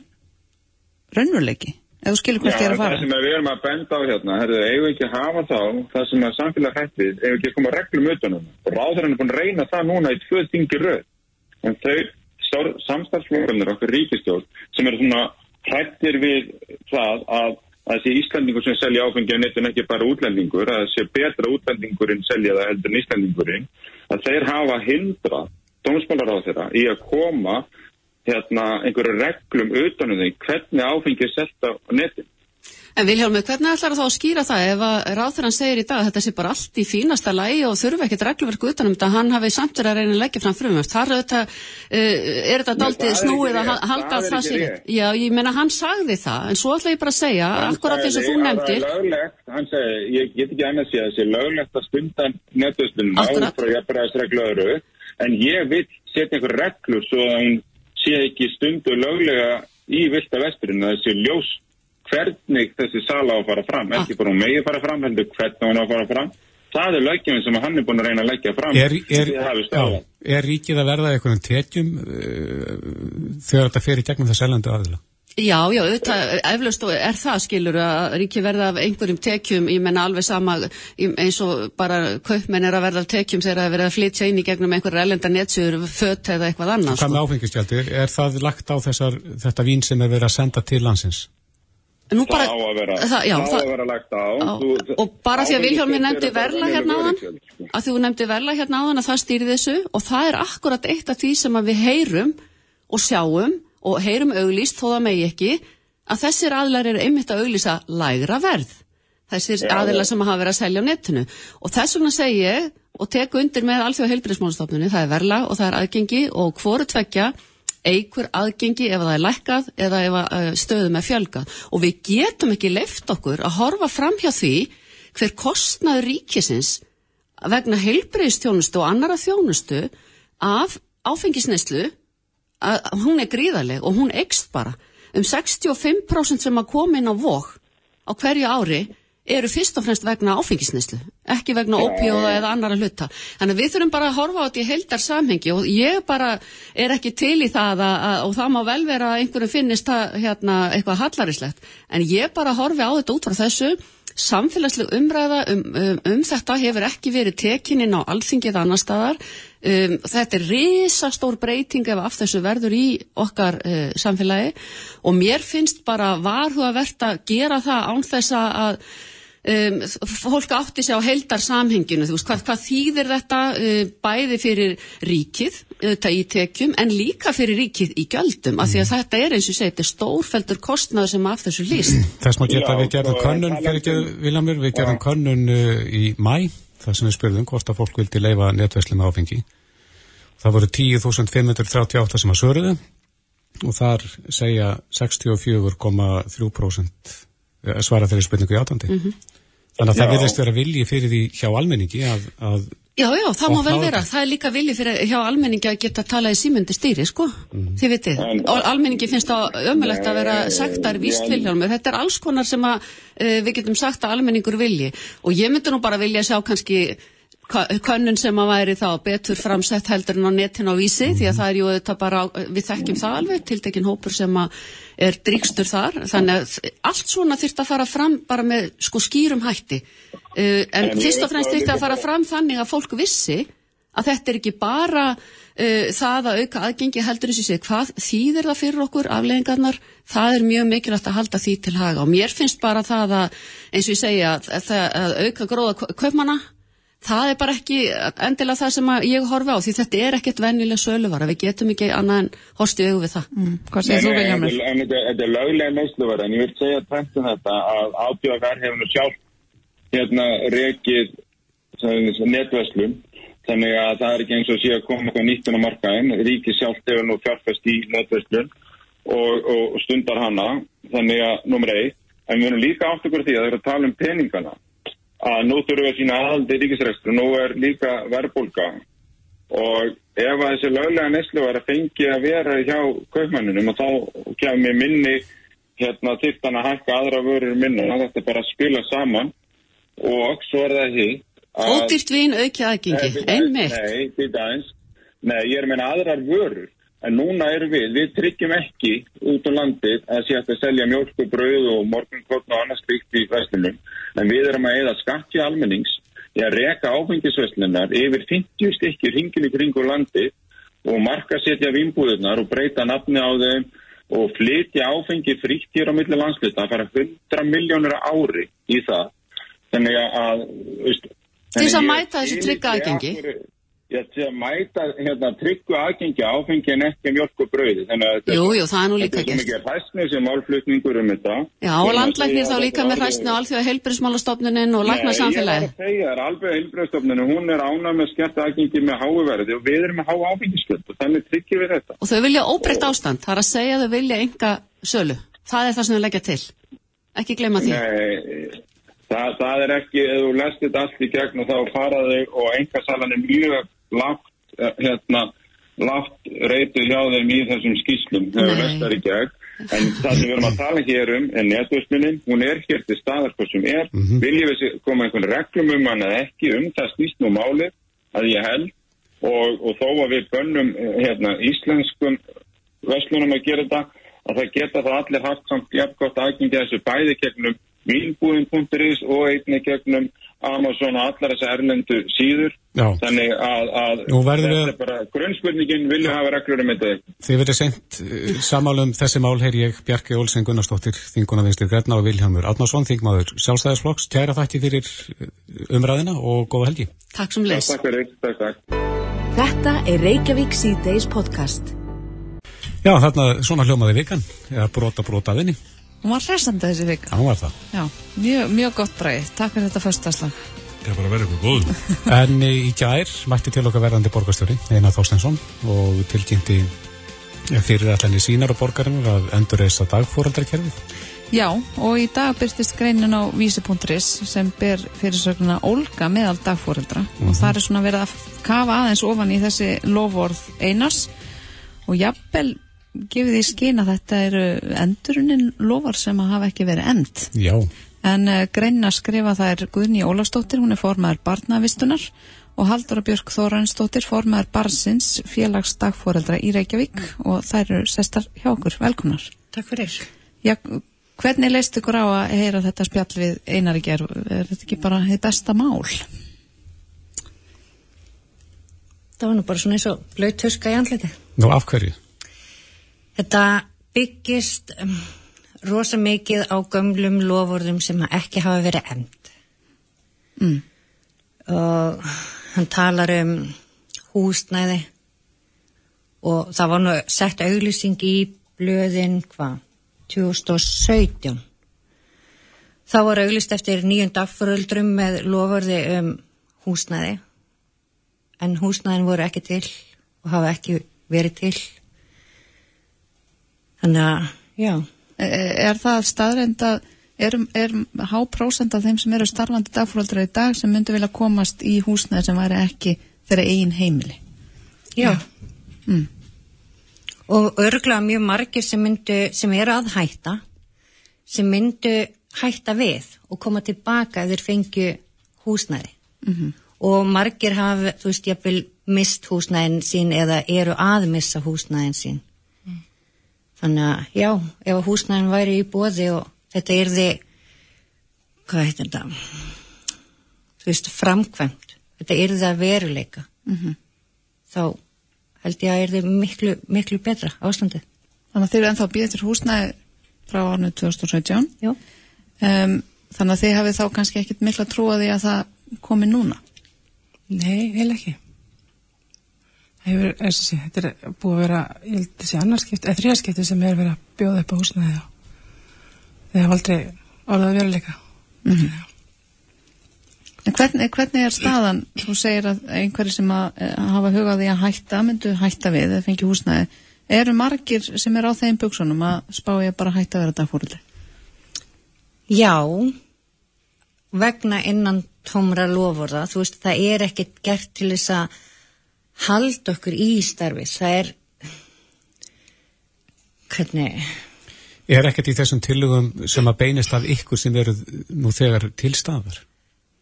raunveruleiki, ef þú skilur hvert ég er að það fara. sem við erum að benda á hérna, herðu, eigum ekki að hafa þá, það sem að samfélag hættið, eigum ekki að koma reglum utanum. Ráðurinn er búin að reyna það núna í tvö þingi röð. En þau samstarfsflóðunir okkar ríkistjórn sem eru svona hættir við það að að þessi Íslandingur sem selja áfengi á netun ekki bara útlendingur, að þessi betra útlendingurinn selja það heldur en Íslandingurinn, að þeir hafa hindra dómsmálar á þeirra í að koma hérna einhverju reglum utanum því hvernig áfengi er selt á netun. En Vilhjálmur, hvernig ætlar það að skýra það ef að ráþurann segir í dag að þetta sé bara allt í fínasta lægi og þurfi ekkert reglverk utanum þetta, hann hafi samt verið að reyna að leggja fram frumvöld. Þar þetta, uh, er þetta daldið snúið að halda Það að það sé. rétt. Já, ég meina hann sagði það, en svo ætla ég bara að segja, akkurat eins og þú nefndir. Það er löglegt, hann segi, ég get ekki annað að það sé löglegt að stunda Akkurat. áður frá jafnbæðisreglu öðru, en ég vil setja einhver reglur svo að hún sé ekki stundu löglega í vilda vesturinn, að það sé ljós hvernig þessi sala á að fara fram, ekki bara hún megi fara fram, heldur hvernig hún á að fara fram. Það er lögjum sem hann er búin að reyna að leggja fram. Er, er, það já, er ríkið að verða einhvern tekjum uh, þegar þetta fer í gegnum þess elendu aðila? Já, já, auðvitað, eflaust og er það skilur að ríki verða af einhverjum tekjum, ég menna alveg sama eins og bara kaupmenn er að verða af tekjum þegar það er verið að flytja inn í gegnum einhverja elenda netsjur, fött eða eitthvað annars. Hvað með áfengisgjaldi? Er það lagt á þessar, þetta vín sem er verið að senda til landsins? Nú Það á að vera, það, já, það á að vera lagt á. á, Þú- og bara því að Vilhjálmi áfengisgjöld nefndi eru bara verla hérna vörugjöld, sko. að þú nefndi verla hérna áðan að það stýri þessu og það er akkurat eitt af því sem að við heyrum og sjáum og heyrum auglýst þó það megi ekki að þessir aðlar eru einmitt að auglýsa lægra verð. Þessir Já, aðlar sem hafa verið að selja á netinu. Og þess vegna segi ég og tek undir með alþjóða heilbyrðismálastofnunni það er verla og það er aðgengi og hvoru tvekja eigur aðgengi ef það er lækkað eða ef uh, stöðum er fjölgað. Og við getum ekki leift okkur að horfa fram hjá því hver kostnaður ríkisins vegna heilbreyðstjónustu og annara þjónustu af að hún er gríðarleg og hún ekst bara um 65% sem að koma inn á vók á hverju ári eru fyrst og fremst vegna áfengisneislu, ekki vegna ópíóða eða annara hluta. Þannig að við þurfum bara að horfa á þetta í heildar samhengi og ég bara er ekki til í það að, að, og það má vel vera að einhverjum finnist það hérna eitthvað hallarislegt, en ég bara horfi á þetta út frá þessu, samfélagsleg umræða um, um, um þetta hefur ekki verið tekin inn á alþingið annar staðar, um, þetta er risastór breyting ef af þessu verður í okkar uh, samfélagi. Og mér finnst bara varhugavert að gera það án þess að um, fólk átti sig á heldar samhenginu, þú veist, hvað, hvað þýðir þetta uh, bæði fyrir ríkið auðvitað í tekjum, en líka fyrir ríkið í gjöldum, af því að þetta er eins og segið, þetta er stórfeldur kostnaður sem af þessu líst. *clears throat* Þess má geta að við gerðum sko, könnun, fyrir ekki, Viljamur, við gerðum könnun uh, í mæ, þar sem við spurðum hvort að fólk vildi leifa netvæsli með áfengi. Það voru 10.538 sem að svöruðu og þar segja 64,3% svara þeirri spurningu í átandi. Þannig að það Já. virðist vera vilji fyrir því hjá almenningi að, að Já, já, það má vel vera. Það er líka vilji fyrir hjá almenningi að geta talað í símundi stýri, sko. Þið vitið. Almenningi finnst það ömulegt að vera sagtar víst já. Vilhjálmur. Þetta er alls konar sem að uh, við getum sagt að almenningur vilji. Og ég myndi nú bara vilja sjá kannski ka- könnun sem að væri þá betur framsett heldur en á netin á vísi því að það er jú þetta bara, við þekkjum það alveg tiltekin hópur sem að er dríkstur þar, þannig að allt svona þyrft að fara fram bara með sko skýrum hætti. Uh, en En fyrst og fremst líka að fara fram þannig að fólk vissi að þetta er ekki bara uh, það að auka aðgengi heldur þessi sig, hvað þýðir það fyrir okkur afleðingarnar, það er mjög mikilvægt að halda því til haga. Og mér finnst bara það að, eins og ég segja að, að, að auka gróða kaupmanna það er bara ekki endilega það sem að ég horfi á því þetta er ekkert venjuleg söluvara, við getum ekki annað en augu við það. Mm. Hvað segir þú, nei, Viljámur? en- þetta er löglega neysluverð, en ég vil segja tæmt um þetta að nú sjálf hérna rekið sem- netverslun, þannig að það er ekki eins og sé að koma eitthvað nýtt inn á markaðin, ríki sjálf hefur nú fjárfest í netverslun og, og, stundar hana, þannig að nummer eitt, en við erum líka átt okkur því að það er að tala um peningana, að nú þurfum við að sína aðaldi ríkisrekstru, nú er líka verðbólga og ef að þessi löglega neslu var að fengi að vera hjá kaupmannunum og þá kemur minni hérna þyrftan að hækka aðra vörur minna, þetta er bara að spila saman og svo er það að- Ódýrt vín auki aðgengi, einmitt. Nei, býta aðeins. Nei, ég er meina aðrar vörur. En núna erum við, við tryggjum ekki út á landið að sé að selja mjölk og brauð og morgunkotn og annars slíkt í verslunum. En við erum að eða skatti almennings í að reka áfengisverslunar yfir 50 stykkir hringin í kringu landið og marka setja vinnbúðunar og breyta nafni á þeim og flytja áfengi frítt hér á milli landsluta. Það fara 100 miljónur ári í það. Þannig að, veist, Til þess að mæta þessu trygga aðgengi. Já, til að mæta hérna, tryggu aðgengi á áfengi en ekki mjölk og brauði. Þannig að Jú, jú, það er nú líka er gert. svo mikið hræstnið sem málflutningur um þetta. Já, og landlæknir þá líka með hræstni á alþjóða heilbyrðismálastofnunin og Nei, ég var að segja, það er alveg heilbreyðstofninu, hún er ánað með skert aðgengi með háuverði og við erum með há áfengiskjöld og þannig tryggjum við þetta. Og þau vilja óbreytt ástand, það er að segja þau vilja enga sölu. Það er það það, það er ekki, ef þú lest þetta allt í gegn og þá faraði og engasalan er mjög lágt, eh, hérna, lágt reytið hjá þeim í þessum skýslum, lest það í gegn. En það sem við erum að tala hér um er netversluninn, hún er hér til staðar hvað sem er, viljum við koma einhvern reglum um hann eða ekki um það snýst nú málið að ég held. Og, og þó að við bönnum eh, hérna, íslenskum verslunum að gera þetta að það geta það allir haft samt jafnkvæmt aðgengi að þessu bæði gegnum vínbúðin.is og einni gegnum Amazon og allar þessar erlendu síður Já. þannig að, að við- er bara grunnspurningin vilja hafa reglur um þetta Þið verið sent samálum þessi mál heyr ég Bjarki Olsen Gunnarsdóttir, þinguna vinstir Gretna og Vilhelmur Árnason, þingmaður sjálfstæðisflokks. Kæra þætti fyrir eh, umræðina og góða helgi. Takk sem leys. Takk fyrir, takk, takk Þetta er Reykjavík C-Days podcast. Já, þarna svona hljómaði vikan, eða brota brota vinni. Hún var hressandi þessi vika. Já, hún var það. Já, mjög, mjög gott bræði. Takk fyrir þetta föstaslag. Það er bara vera eitthvað góð. *laughs* En eh, í gær mætti til okkar verðandi borgarstjóri, Einar Þorstensson, og tilkynnti fyrir allan í sínar og borgarinn að endurreisa dagfóraldarkerfið. Já, og í dag byrtist greinin á vísi.is sem ber fyrirsögnuna Olga meðal dagfóreldra og það er svona verið að kafa aðeins ofan í þessi lofvorð Einars og jafnvel gefið því skinn að þetta eru endurunin lofar sem að hafa ekki verið end. Já, En uh, greinina skrifa það er Guðni Ólafsdóttir, hún er formaður barnavistunar og Halldóra Björk Þóransdóttir, formaður barsins félags dagfóreldra í Reykjavík og þær eru sestar hjá okkur. Velkomnar. Takk fyrir. Já, hvernig leist ykkur á að heyra þetta spjall við Einar í gerð? Er þetta ekki bara þið besta mál? Það var nú bara svona eins og blöyt tuska í andliti. nú af hverju? Þetta byggist um, rosa mikið á gömlum lofurðum sem ekki hafa verið end. Mm. Og hann talar um húsnæði og það var nú sett auglýsing í blöðin hvað? 2017. Þá var auglýst eftir nýjum dagföröldrum með lofurði um húsnæði en húsnæðin voru ekki til og hafa ekki verið til. Þannig að, já, E- Er það staðreind að er, er háprósent af þeim sem eru starfandi dagfóröldra í dag sem myndu vilja komast í húsnæði sem væri ekki þeirra eigin heimili. Já. Mm. Og örgulega mjög margir sem myndu, sem eru að hætta, sem myndu hætta við og koma tilbaka ef þeir fengju húsnæði. Mhm. Og margir hafa, þú veist, ég vil mist húsnæðin sín eða eru að missa húsnæðin sín. Þannig að, já, ef húsnæðin væri í bóði og þetta er þið, hvað heitir þetta, þú veist, framkvæmt, þetta er það veruleika, Mhm. þá held ég að er þið miklu, miklu betra ástandið. Þannig að þeir eru ennþá að býða til húsnæði frá árnu 2017. Já. Um, þannig að þið hafið þá kannski ekkit mikla trú að því að það komi núna. Nei, vel ekki. Það hefur, eins og sé, þetta er búið að vera, ég held að sé annarskipti, eða þrjaskipti sem er verið að bjóða upp á húsnaði og þeir hafa aldrei orðað veruleika. Mhm. En hvernig, hvernig er staðan, þú segir að einhverju sem að eh, hafa hugaði að hætta, myndu hætta við eða fengi húsnæði, eru margir sem er á þeim buksunum að spá ég bara að hætta að vera dagfóruldur? Já, vegna innan tómra lofurða, þú veist, það er ekkert gert til þess að halda okkur í starfi, það er, hvernig, Er ekkert í þessum tillögum sem að beinist af ykkur sem eru nú þegar til staðar?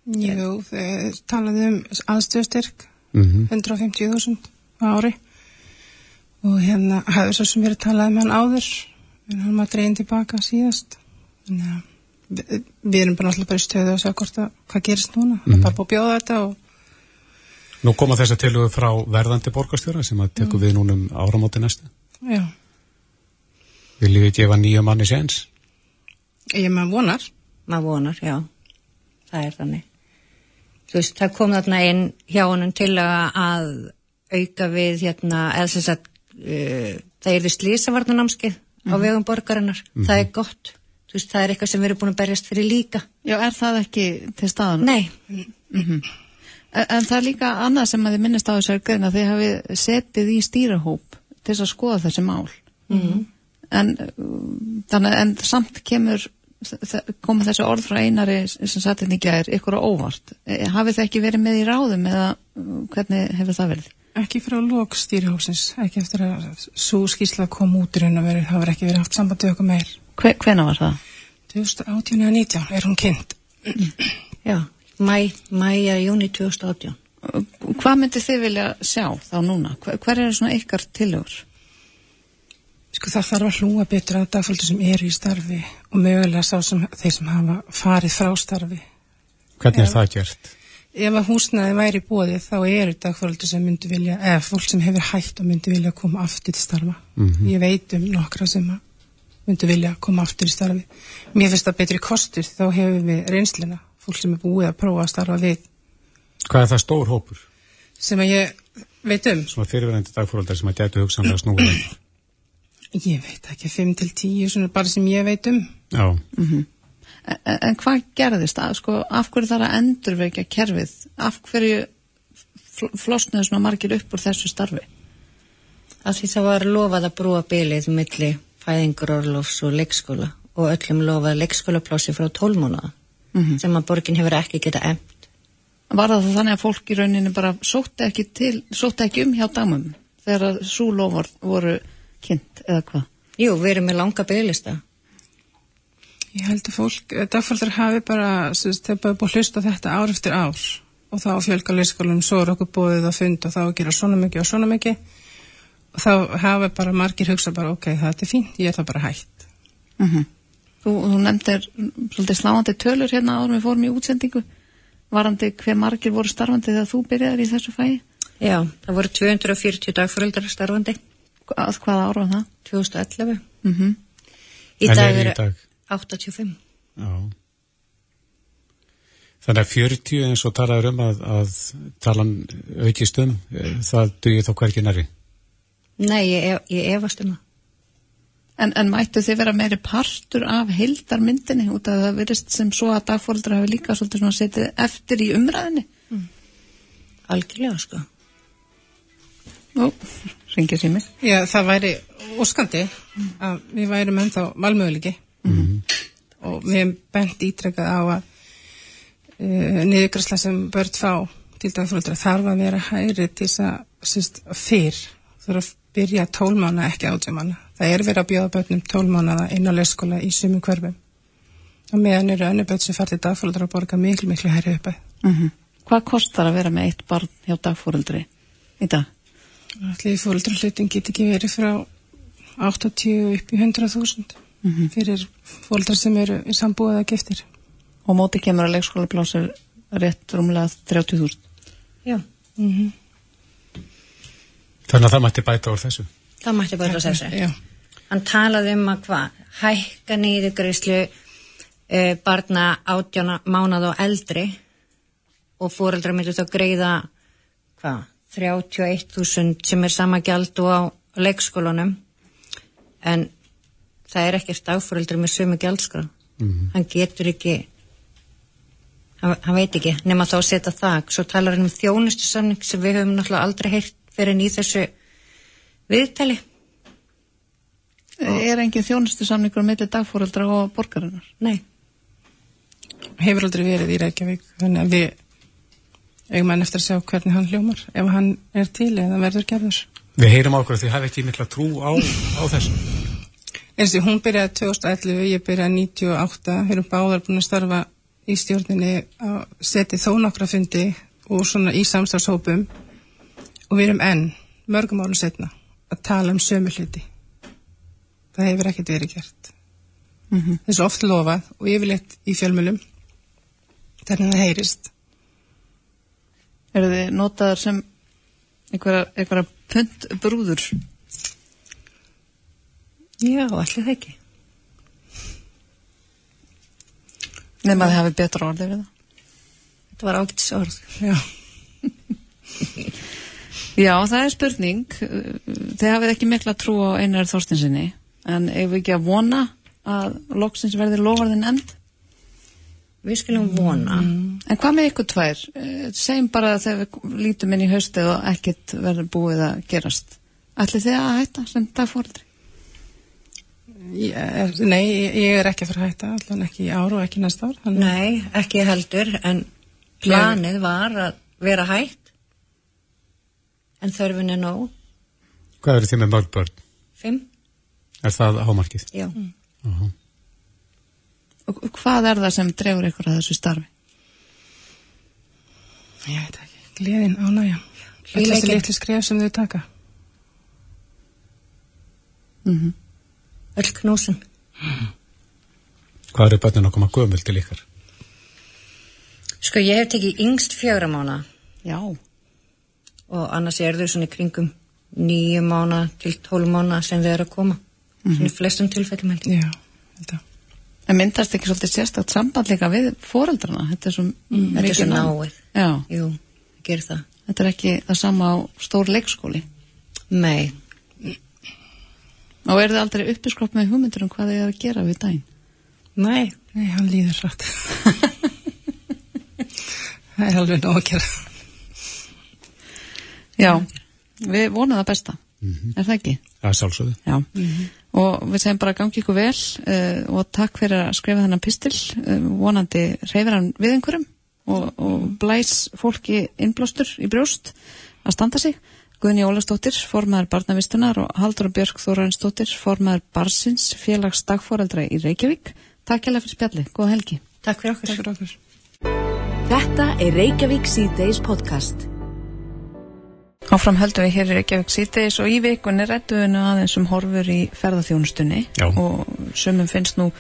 Jú, þeir talaði um aðstöðstyrk, Mm 150.000 á ári. Og hérna hafði svo sem verið talað um hann áður en hann maður dreginn tilbaka síðast. Þannig að við, við erum bara alltaf bara í stöðu að sjá hvort að hvað gerist núna, það er bara búið að bjóða þetta og Nú koma þessa tillögu frá verðandi borgarstjóra sem að tekur við núna um áramóti næstu. já, Viljið við gefa nýja manni séns? ég maður vonar maður vonar, já, það er þannig. Þú veist, það kom þarna inn hjá honum til að, að auka við hérna, eða þess að uh, það er því slísavarnanámskið á vegum borgarinnar, það er gott. Þú veist, það er eitthvað sem við erum búin að berjast fyrir líka. Já, er það ekki til staðan? Nei, En, en það er líka annað sem að þið minnist á þessari grein að þið hafið setið í stýrahóp til þess að skoða þessi mál. Mhm. En, uh, þannig, en samt kemur koma þessi orð frá einari sem satt inn í gær ykkur á óvart. Eh, Hafið þið ekki verið með í ráðum eða uh, hvernig hefur það verið? ekki frá lók stýrihósins ekki eftir að svo skýrsla kom út í raun og verið, var ekki verið haft sambandi okkur meir Hve, hvena var það? 2018 eða 19 er hún kynnt já, mæja, júni 2018. Hvað myndið þið vilja sjá þá núna? Hver, hver eru svona ykkar tillögur? Sko það þarf að hlúa betur að dagfólki sem eru í starfi og mögulega sá sem þeir sem hafa farið frá starfi. Hvernig er það gert? Ef að húsnaði væri í bóði þá eru dagfólki sem myndi vilja, eða fólk sem hefur hætt og myndi vilja koma aftur til starfa. Mhm. Ég veit um nokkra sem að myndi vilja koma aftur í starfi. Mér finnst það betri kostur þá hefur við reynslina, fólk sem er búið að prófa að starfa við, Hvað er það stór hópur? sem að ég veit um. Svona fyrirverandi dagfóröldar sem að gætu hugsanlega snúið undir. Ég veit ekki, 5 til 10, svona bara sem ég veit um. Já, En, en hvað gerðist að, sko, af hverju þarf að endurvekja kerfið? Af hverju fl flosnuðu svona margir upp úr þessu starfi? Af því það var lofað að brúa bylið milli fæðingurorlofs og leikskóla og öllum lofað leikskólaplássi frá tólmónaða Mhm. sem að borgin hefur ekki geta emt. Var það þannig að fólk í rauninni bara sótti ekki, til, sótti ekki um hjá damum þegar að svo lofar voru kynnt eða hvað? Jú, við erum með langa bylista. Ég held að fólk, dagfólkar hafi bara, þeir bara búið að hlusta þetta ár eftir ár og þá fjölga leyskólum, svo er okkur búið að funda og þá að gera svona mikið og svona mikið og þá hafa bara margir hugsa bara, ok, þetta er fínt, ég er það bara hægt. Mm Þú, þú nefndir svolítið sláandi tölur hérna árum við fórum í útsendingu varandi hver margir voru starfandi þegar þú byrjaðir í þessu fæi Já, það voru 240 dagfóreldrar starfandi, að hvaða ára var það? 2011. Mm -hmm. Í En dag eru í eru dag? 85. já. Þannig að 40 eins og talaður um að, að talan aukist um, eh, það dugir þó hvergi næri. Nei, ég, ef- ég efast um það. En, en mættu þið vera meiri partur af heildarmyndinni út af það virðist sem svo að dagfóreldrar hafi líka svolítið svona setið eftir í umræðinni Algjörlega, sko. Nú, ringið sími Já, það væri óskandi að við værum ennþá valmöðulegi og og við hefum bent ítrekkað á að uh, niðurgræsla sem börn fá til dagfólkdra þarf að vera hæri til þess að fyrr. Þarf að byrja tólmána ekki átjumanna. Það er verið að bjóða börnum tólmánaða inn á leikskóla í sumum hverfum og meðan eru önnu börn sem farið dagfólkdra að borga miklu miklu hæri uppi. Mm -hmm. Hvað kostar að vera með eitt barn hjá dagfóreldri í dag? Allir fóreldra hlutin get ekki verið frá 80 upp í 100.000 mm -hmm. fyrir fóreldra sem eru í sambúið að giftir. Og móti kemur að leikskóla blásir rétt rúmlega 30.000? Já. Mm -hmm. Þannig að það mætti bæta úr þessu? Það mætti bæta úr þessu. Já. Hann talaði um að hvað, hækka nýður greiðslu uh, barna átjána mánað og eldri og fóreldra myndu þá greiða hvað, 31.000 sem er sama gjald og á leikskólanum en það er ekkert áfóreldri með sömu gjaldskrá mm -hmm. hann getur ekki hann, hann veit ekki nema þá að setja það svo talar hann um þjónustu samning sem við höfum náttúrulega aldrei heyrt fyrir nýð þessu viðtali. Er engin þjónustu samningur með dagfóreldra og borgarinnar? Nei. Hefur aldrei verið í Reykjavík þannig að við eigum hann eftir að sjá hvernig hann hljómar ef hann er til eða verður gerður. Við heyrum ákveð að þið hafi ekki mikla trú á, á þessu. Eins og hún byrjaði 2011 ég byrjaði 98 við erum báðar búin að starfa í stjórninni að setja þó nokkra fundi og svona í samstagshópum og við erum enn mörgum árum setna að tala um sömu hluti það hefur ekkert verið gert mm -hmm. þessu oft lofað og yfirleitt í fjölmjölum þannig að það heyrist eru þið notaðar sem einhverja, einhverja punt brúður? Já, allir það ekki. Nefn að þið hafið betra orðið við það? Þetta var ágættis orð. Já. *laughs* Já, það er spurning. Þið hafið ekki mikla trú á einar þórstinsinni, en ef við ekki að vona að loksins verði lofarðin end? Við skulum vona. Mm. En hvað með ykkur tvær? Segjum bara að þegar við lítum inn í haustið og ekkert verður búið að gerast. Ætli þið að hætta sem dagfóldri? Nei, ég er ekki að fara að hætta, allan ekki í ár og ekki næsta ár. Þannig. Nei, ekki heldur, en planið var að vera hætt, en þörfin er nóg. Hvað eru þið með mörg börn? Fimm. Er það hámarkið? Já. Mm. Uh -huh. Og hvað er það sem drefur ykkur að þessu starfi? Ég veit ekki, gleðin ánægja. Þessi litli skref sem þau taka. Mm -hmm. Öll knúsin. Hvað eru börnin að koma gömul til ykkar? Sko ég hef tekið yngst fjögra mánu. Já. Og annars er þau svona í kringum nýju mánu til tólf mánu sem þau eru að koma. Mm -hmm. Svona í flestum tilfellum. Já, þetta. En myndast ekki svolítið sérstakt samband líka við fóreldrana? Þetta er svo, mm, þetta er svo náið. Já. Jú, það. Þetta er ekki það sama á stór leikskóli? Nei. Og er þið aldrei uppiskropp með hugmyndur um hvað þið er að gera við dæn? Nei. Nei, hann líður rætt. *laughs* það er alveg nóg að gera. Já, við vonum það besta. Mm -hmm. Er það ekki? Það er sálsögðu. Já. Mm -hmm. Og við segjum bara gangi ykkur vel uh, og takk fyrir að skrifa þennan pistil. Uh, vonandi reyfir hann við einhverjum og, og blæs fólki innblástur í brjóst að standa sig. Guðni Ólastóttir, formaður barnavistunar og Haldur Björg Þóransdóttir, formaður Barsins, félags dagforeldra í Reykjavík. Takk hjá fyrir spjalli. Góða helgi. Takk fyrir okkur. Takk fyrir okkur. Þetta er Reykjavík C-Days podcast. Áfram höldum við hér í Reykjavík C-Days og í vikunni rættum við aðeins um horfur í ferðarþjónustunni Já. og sumum finnst nú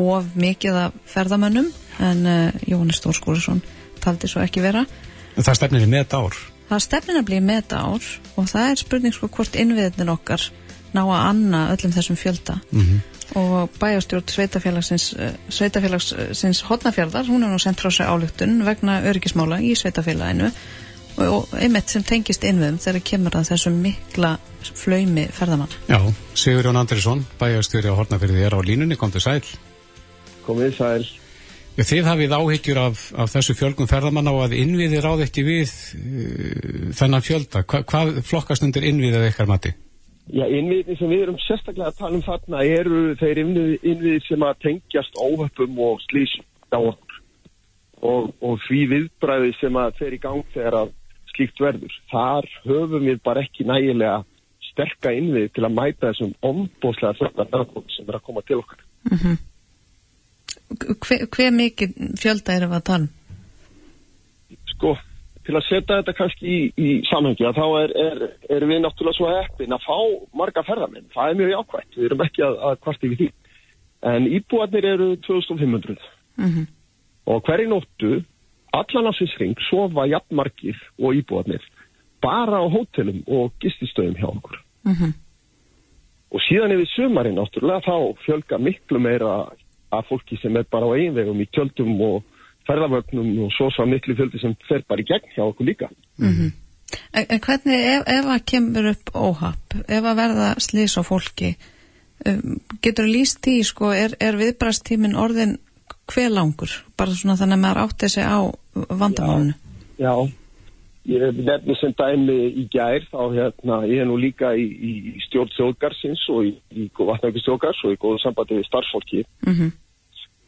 of mikið af ferðamönnum en uh, Jóhannes Stórskólusson taldi svo ekki vera. Það stefnir í met ár. Það stefnir að bli met ár og það er spurning sko hvort innviðin okkar ná að anna öllum þessum fjölda Mm -hmm. og bæjastjórn sveitafélagsins, uh, sveitafélagsins hotnafjörðar, hún er nú sendt frá sig álugtun vegna öryggismála í sveitafélaginu og, og einmitt sem tengist innviðum þegar kemur að þessum mikla flaumi ferðamann. Já, Sigur Jón Andrisson, bæjastjóri á Hortnafyrði er á línunni, kom til sæl. Komið sæl. Já, þið hafið áhyggjur af, af þessu fjölgum ferðamann á að innviði ráð ekki við uh, þennan fjölda. Hva, hvað flokkast undir innviðið ykkar mati? Já, innviðin sem við erum sérstaklega að tala um þarna eru þeir innviðir sem að tengjast óhöppum og slísum á okkur og, og því viðbræði sem að fer í gang þegar að slíkt verður. Þar höfum við bara ekki nægilega sterka innvið til að mæta þessum þörna verðarkótt sem er að koma til okkar. Mm -hmm. Hver, hver mikið fjölda við að tala? Um? Sko, til að setja þetta kannski í, í samhengi að þá er, er, er við náttúrulega svo heppin að fá marga ferðarminn. Það er mjög jákvægt, við erum ekki að, að kvarti við því. En íbúarnir eru 2500 mm -hmm. og hverju nóttu, allan af þessu ring, sofa jafnmarkir og íbúarnir bara á hótelum og gististöðum hjá okkur. Mm -hmm. Og síðan yfir sömarinn náttúrulega þá fjölga miklu meira að fólki sem er bara á einvegum í tjöldum og ferðavögnum og svo svo miklu fjöldi sem fer bara í gegn hjá okkur líka. Mm -hmm. en, en hvernig ef, ef að kemur upp óhapp, ef að verða slís á fólki, um, getur líst því, sko, er, er viðbræstímin orðin hver langur? Bara svona þannig að maður átti sig á vandamálunu. Já, já. Ég nefnir sem dæmi í gær, þá hérna, ég er nú líka í, í stjórn þjóðgarsins og í, í vatnækistjóðgars og í góðu sambandi við starfsfólki. Mm -hmm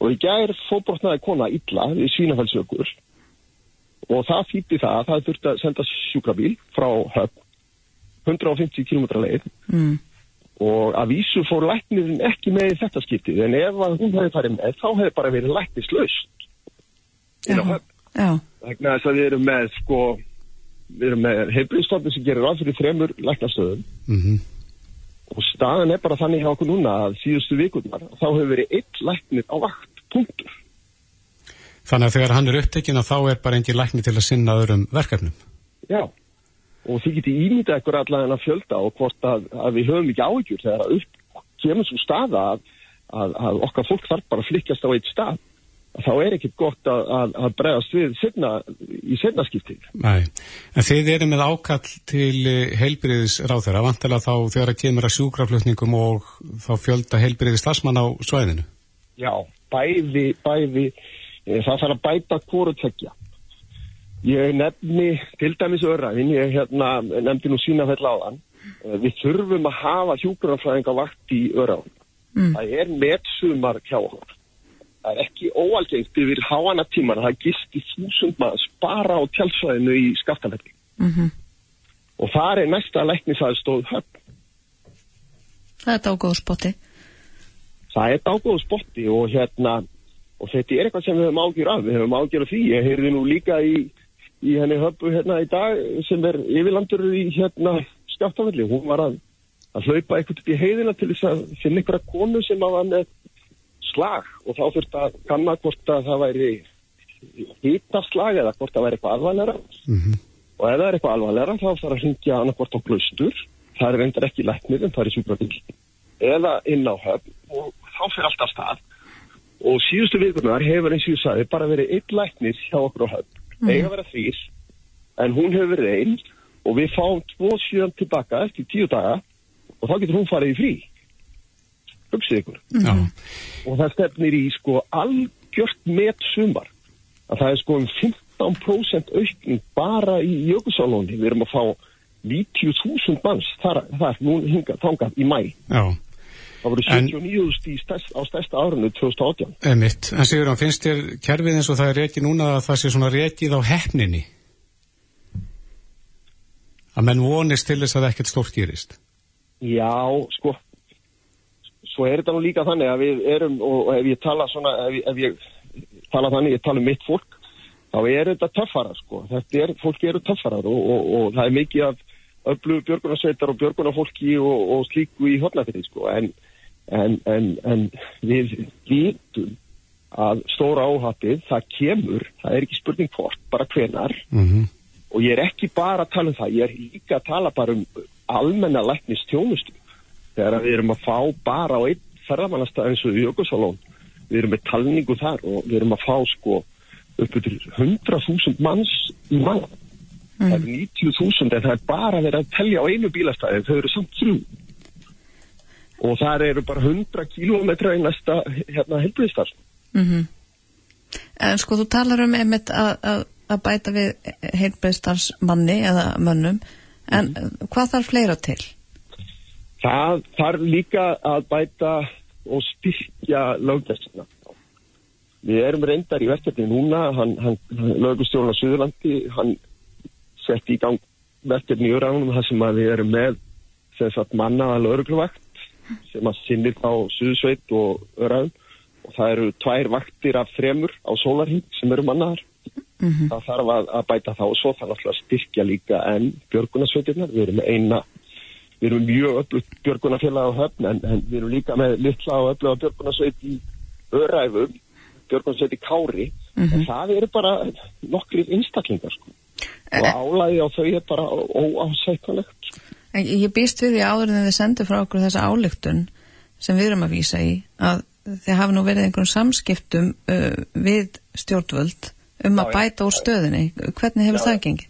og í gær fóbrotnaði kona illa við svínafælsökur og það fýtti það að það þurfti að senda sjúkrabíl frá höfn 150 km leið mm. og að vísu fór læknirinn ekki með þetta skiptið en ef hún hefði farið með þá hefði bara verið læknislaust inn á höfn þannig að við erum með sko við erum með heilbríðstofnum sem gerir aðfyrir þremur læknastöðum. Mm -hmm og staðan er bara þannig hjá okkur núna að síðustu vikurnar þá hefur verið eitt læknir á vakt, punktur. Þannig að þegar hann er upptekinn að þá er bara engin læknir til að sinna öðrum verkefnum? Já, og því getur ímyndað ekkur allavega að fjölda og hvort að, að við höfum ekki áhyggjur þegar að upp kemur svo staða að, að, að okkar fólk þarf bara að flikjast á eitt stað þá er ekkit gott að, að, að bregast við setna, í setna skipting. Nei, en þið eru með ákall til eh, heilbriðis ráþæra, vantilega þá þegar það kemur að sjúkraflutningum og þá fjölda heilbriðis lasmann á svæðinu? Já, bæði, bæði, e, það þarf að bæta hvort tekja. Ég nefni til dæmis öðræðin, ég hérna, nefndi nú sína fell áðan, e, við þurfum að hafa sjúkraflæðinga vakt í öðræðin. Mm. Það er meðsumar hjá okkur það er ekki óalgengt yfir háana tímar að það gisti þúsund maður bara á tjálsvæðinu í skaftanverki mm -hmm. og það er næsta læknisæðstóð höfn. Það er dágóð spotti. Það er dágóð spotti og hérna og þetta er eitthvað sem við höfum ágjur af. Við höfum ágjur af því, ég heyrði nú líka í, í henni höfbu hérna í dag sem er yfirlandur í hérna skaftanverki, hún var að að hlaupa eitthvað upp í heiðina til þess að finna einhverja konu sem að var með slag og þá þurft að kanna hvort að það væri hýtaslag eða hvort það væri eitthvað alvarlega mm -hmm. og ef það er eitthvað alvarlega þá þarf að hringja annarkvort á glaustur það er reyndar ekki læknir en það er sjúkrabíl eða inn á höfn og þá fyrir alltaf stað. Og síðustu vikurnar hefur eins og ég sagði bara verið einn læknir hjá okkur á höfn. Mm. eiga verið þrýr en hún hefur verið einn og við fáum tvo sjöðan tilbaka eftir tíu daga og þá getur hún farið í frí hugsið ykkur mm -hmm. og það stefnir í sko algjört met sumar að það er sko um 15% aukning bara í Jökulsálóni við erum að fá 90.000 manns þar, þar nú hinga þangað í mæ Já Það voru 79.000 stærst, á stærsta árunnu 2018. Emitt, en Sigur, finnst þér kerfið eins og það er reikið núna að það sé svona reikið á hefninni? Að menn vonist til þess að ekkert stórt gerist? Já, sko, svo er þetta nú líka þannig að við erum og ef ég tala svona, ef, ef ég tala þannig, ég tala um mitt fólk þá er þetta töffara sko. Þetta er, fólki eru töffarar og, og, og það er mikið af öllu björgunarsveitar og björgunarfólki og, og slíku í hotnafyrir sko. En, en, en, en við vitum að stóra áhatið, það kemur það er ekki spurning hvort, bara hvenar mm -hmm. og ég er ekki bara að tala um það ég er líka að tala bara um almenna læknist tjónustu þegar við erum að fá bara á einn ferðamannastað eins og í Jökulsálón við erum með talningu þar og við erum að fá sko upp til 100.000 manns í mann mm. það er 90.000 en það er bara verið að tellja á einu bílastæði þau eru samt þrjú og það eru bara 100 kílómetra í næsta hérna helbriðstar mm -hmm. En sko þú talar um einmitt að, að, að bæta við heilbreyðstars manni eða mönnum en mm -hmm. hvað þarf fleira til? Það þarf líka að bæta og styrkja löggæstina. Við erum reyndar í verkefni núna, hann, hann lögustjórn á Suðurlandi, hann setti í gang verkefni í öðránum þar sem við erum með sem sagt mannaða lögurkluvakt sem að sinnir á Suðsveit og öðránum og það eru tvær vaktir af þremur á sólarhing sem eru mannaðar. Mm -hmm. Það þarf að, að bæta þá og svo þarf alltaf að styrkja líka enn björgunarsveitirnar. Við erum með eina við erum mjög öllugt björgunafélag á höfn en, en við erum líka með litla og ölluga björgunarsveit í öræfum björgunarsveit í kári mm -hmm. en það eru bara nokkrið einstaklingar sko. og eh, álægi á þau er bara óásækkanlegt sko. Ég býst við því áður en þið sendir frá okkur þessa álygtun sem við erum að vísa í að þið hafi nú verið einhvern samskiptum uh, við stjórnvöld um að bæta úr stöðinni hvernig hefur Já. það gengið?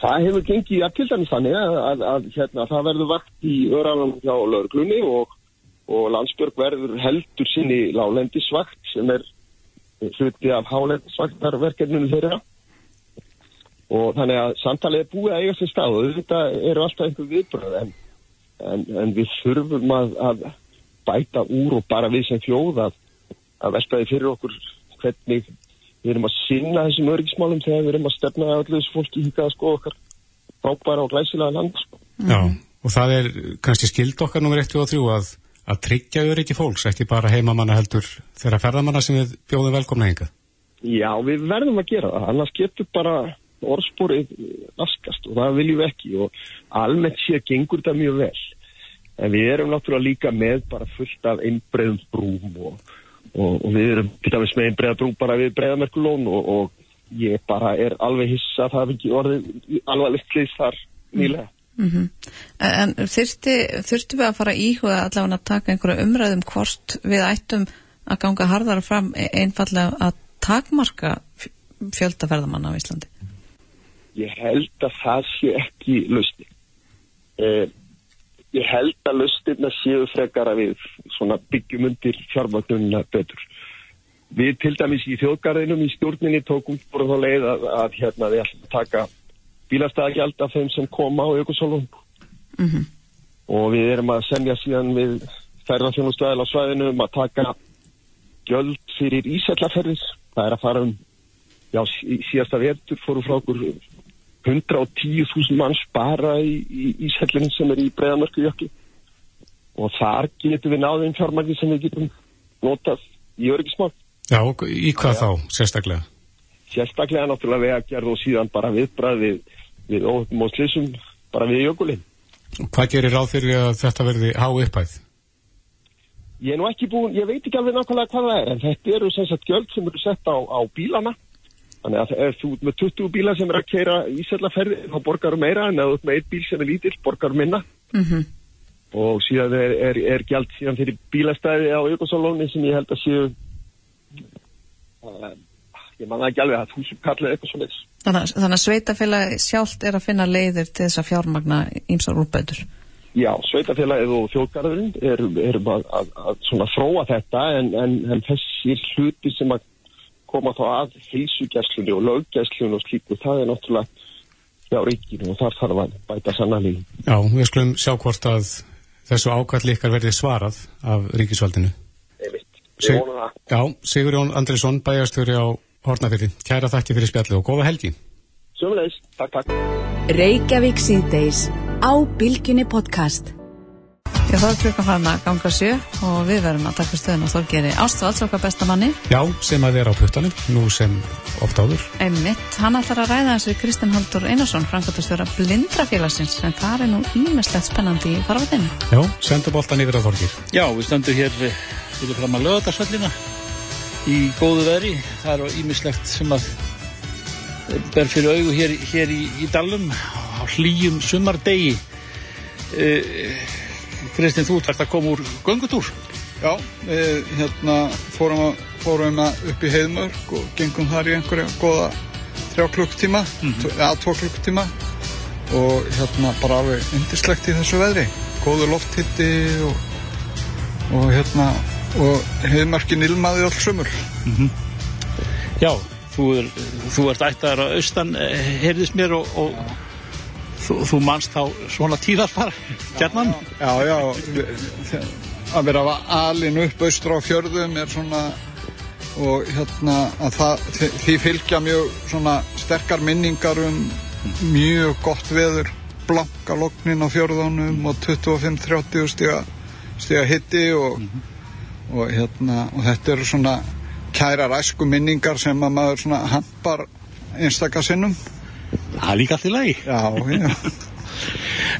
Það hefur gengið að til dæmis þannig að, að, að hérna, það verður vakt í öranum hjá lauruglunni og, og landsbjörg verður heldur sinni lálendisvakt sem er hluti af hálendisvaktarverkefninu þeirra. Og þannig að samtalið er búið að eiga sér stað og þetta eru alltaf einhver viðbröð en, en, en við þurfum að, að bæta úr og bara við sem fjóð að veltaði fyrir okkur hvernig við erum að sinna þessum örgismálum þegar við erum að stefna allir þessu fólki híkað sko okkar frábæra og glæsilega land sko. Já, og það er kannski skild okkar nummer 1 og 3 að, að tryggja öryggi fólks, ekki bara heimamanna heldur þeirra ferðamanna sem við bjóðum velkomna hinga. Já, við verðum að gera það, annars getur bara orðspórið askast og það viljum við ekki og almennt sé að gengur það mjög vel en við erum náttúrulega líka með bara fullt af einbreðum brúm og og, og við erum til dæmis með einn breiðabrú bara við breiðamerkulón og, og ég bara er alveg hissa að það hefði ekki orðið alveg litlis þar nýlega. Mm -hmm. En þurfti, þurfti við að fara íhuga allavega að taka einhverju umræðum hvort við ættum að ganga hardara fram e, einfallega að takmarka fjöldaferðamanna á Íslandi? Ég held að það sé ekki lusti. Eh, ég held að lustirna séu frekar að við byggjum undir fjármagnunna betur. Við til dæmis í þjóðgarðinum í stjórninni tókum bara þá leið að, að hérna við ætlum að taka bílastæðagjald af þeim sem koma á aukosólum mm -hmm. og við erum að semja síðan við ferðarfjónustæðil á svæðinu um að taka gjöld fyrir ísætlaferðis. Það er að fara um, já síðasta verður fóru frá okkur 110.000 manns bara í, í Ísellinu sem er í breiðamörku jökli og þar getum við náðum fjármæki sem við getum notað í öryggismál. Já, og í hvað þá sérstaklega? Sérstaklega náttúrulega vegagerð og síðan bara viðbræð við, við óhugum og slissum bara við jökulinn. Hvað gerir ráð fyrir að þetta verði há upphæð? Ég er nú ekki búin, ég veit ekki alveg nákvæmlega hvað það er en þetta eru sem sagt gjöld sem eru sett á, á bílana Þannig að ef þú með 20 bíla sem er að keira ísællaferði þá borgar þú meira en ef þú með einn bíl sem er lítill borgar þú minna mm -hmm. og síðan er, er, er gjald síðan fyrir bílastæði á Jökulsálóni sem ég held að séu uh, ég manna ekki alveg að þú sem kallir eitthvað svo leiðis. Þannig, þannig að sveitafélagi sjálft er að finna leiðir til þess að fjármagna ímsar úrbætur? Já, sveitafélagið og þjóðgarðurinn erum er að, að, að svona þróa þetta en, en, en þessir hluti sem að koma þá að hilsugjæslunni og löggjæslunni og slíku, það er náttúrulega hjá ríkinu og þar þarf að bæta sannalíð. Já, við skulum sjá hvort að þessu ákvæðli ykkar verði svarað af ríkisvaldinu. Einmitt, ég vona það. Já, Sigur Jón Andrisson, bæjastjóri á Hortnafyrði. Kæra þakki fyrir spjallu og góða helgi. Sjöfumleis, takk, takk. Já, þá er klukkan farin að ganga sjö og við verðum að taka stöðun og þorgeri Ástvalds okkar bestamanni. Já, sem að vera á puttanum, nú sem ofta áður. Einmitt, hann ætlar að ræða þessu Kristinn Haldur Einarsson, frangatastjóra Blindrafélagsins, en það er nú ímestlegt spennandi í farfatinn. Já, sendu boltan yfir að þorgir. Já, við stöndum hér fyrir fram að lögadagsvellina í góðu veri. Það er ímeslegt sem að ber fyrir augu hér, hér í, í dalum á hlýjum sumardegi. Uh, Kristinn, þú ert að koma úr göngutúr. Já, við hérna, fórum, að, fórum að upp í heiðmörk og gengum þar í einhverja goða þrjá klukktíma, mm -hmm. ja, tvo klukktíma og hérna bara alveg yndislegt í þessu veðri. Góðu lofthitti og, og hérna, og heiðmörkin ilmaði alls sömur. Mm -hmm. Já, þú, er, þú ert ættar á austan, eh, heyrðis mér og, og þú, þú manst þá svona tíðar bara, gætnan? Já, já, við- að vera alin upp austur á fjörðum er svona og hérna að það, því- fylgja mjög svona sterkar minningar um mjög gott veður. Blanka loknin á fjörðunum og 25-30 stiga, stiga hitti og, og hérna og þetta eru svona kærar æsku minningar sem að maður svona hampar einstaka sinnum Það er líka allt í lagi. Já, já.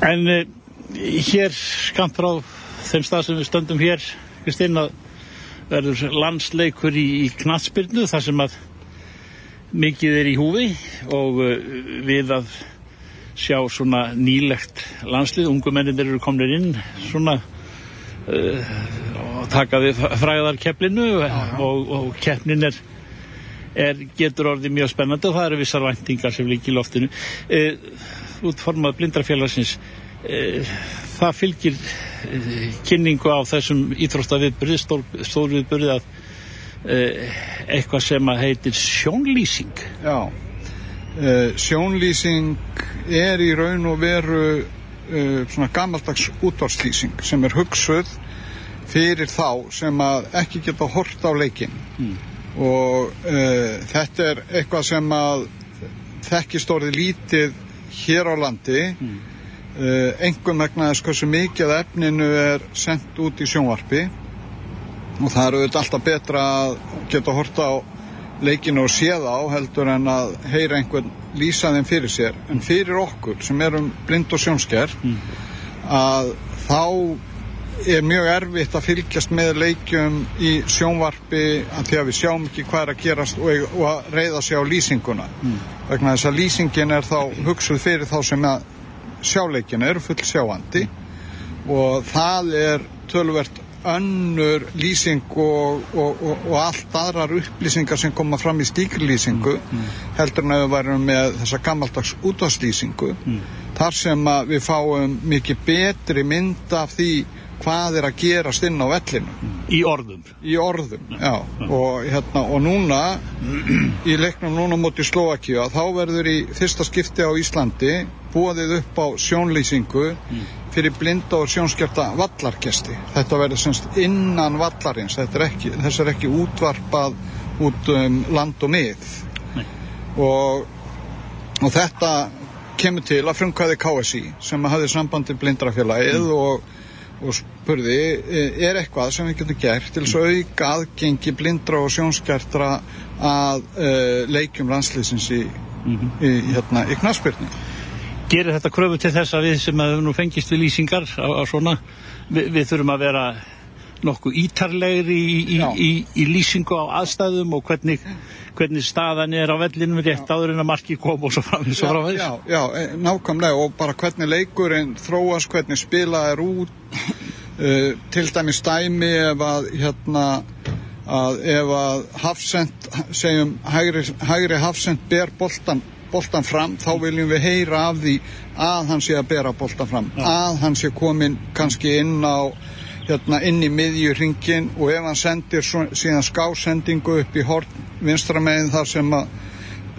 En uh, hér skamt frá þeim stað sem við stöndum hér, Kristinn, að verður landsleikur í, í knatsbyrnu þar sem að mikið er í húfi og uh, við að sjá svona nýlegt landslið, ungu menninir eru komnir inn svona uh, og taka við fræðarkeplinu og, og keppnin er, er getur orðið mjög spennandi og það eru vissar væntingar sem líki í loftinu. Uh, útformað blindrafélagsins uh, það fylgir uh, kynningu á þessum íþróttaviðburði, stór, stórviðburði að eitthvað sem að heitir sjónlýsing. Já, sjónlýsing er í raun og veru svona gammaldags útvarslýsing sem er hugsuð fyrir þá sem að ekki geta hort á leikin og uh, þetta er eitthvað sem að þekkist orðið lítið hér á landi. Mm. engum vegna þess hversu mikið efninu er sendt út í sjónvarpi. Og það eru auðvitað alltaf betra að geta horta á leikinu og séð á heldur en að heyra einhvern lýsa þeim fyrir sér. En fyrir okkur sem erum blind og sjónsker að þá er mjög erfitt að fylgjast með leikjum í sjónvarpi að því að við sjáum ekki hvað er að gerast og, og að reyða sig á lýsinguna. Vegna þess að lýsingin er þá hugsuð fyrir þá sem að sjáleikina eru full sjáandi og það er tölvert önnur lýsing og, og, og, og allt aðrar upplýsingar sem koma fram í stíkri lýsingu heldur en að við værum með þessa gammaldags útvarslýsingu þar sem að við fáum mikið betri mynd af því hvað er að gerast inn á vellinu. Í orðum. Í orðum, já, og hérna og núna í leiknum núna móti Slovakíu þá verður í fyrsta skipti á Íslandi búið upp á sjónlýsingu fyrir blinda og sjónskerta vallargesti. Þetta verður semst innan vallarins, er ekki, þess er ekki útvarpað út um land og mið. Og, og þetta kemur til að frumkvæði KSI sem hafði sambandi blindrafélagið og, og spurði, er eitthvað sem við getum gert til þess að auka aðgengi blindra og sjónskertra að uh, leikjum landslýsins í, í, hérna, í knaspyrni? gerir þetta kröfu til þess að við sem að nú fengist við lýsingar á, svona við, við þurfum að vera nokkuð ítarlegri í, í, í, í lýsingu á aðstæðum og hvernig, hvernig staðan er á vellinum rétt áður en að marki kom og svo framins og framins Já, já, já, nákvæmlega og bara hvernig leikurinn þróast, hvernig spilað er út uh, til dæmis dæmi ef að hérna að ef að hafsend segjum hægri, hægri hafsend ber boltan boltan fram, þá viljum við heyra af því að hann sé að bera boltan fram ja. að hann sé komin kannski inn á hérna inn í miðjuringin og ef hann sendir síðan skásendingu upp í hort vinstramegin þar sem að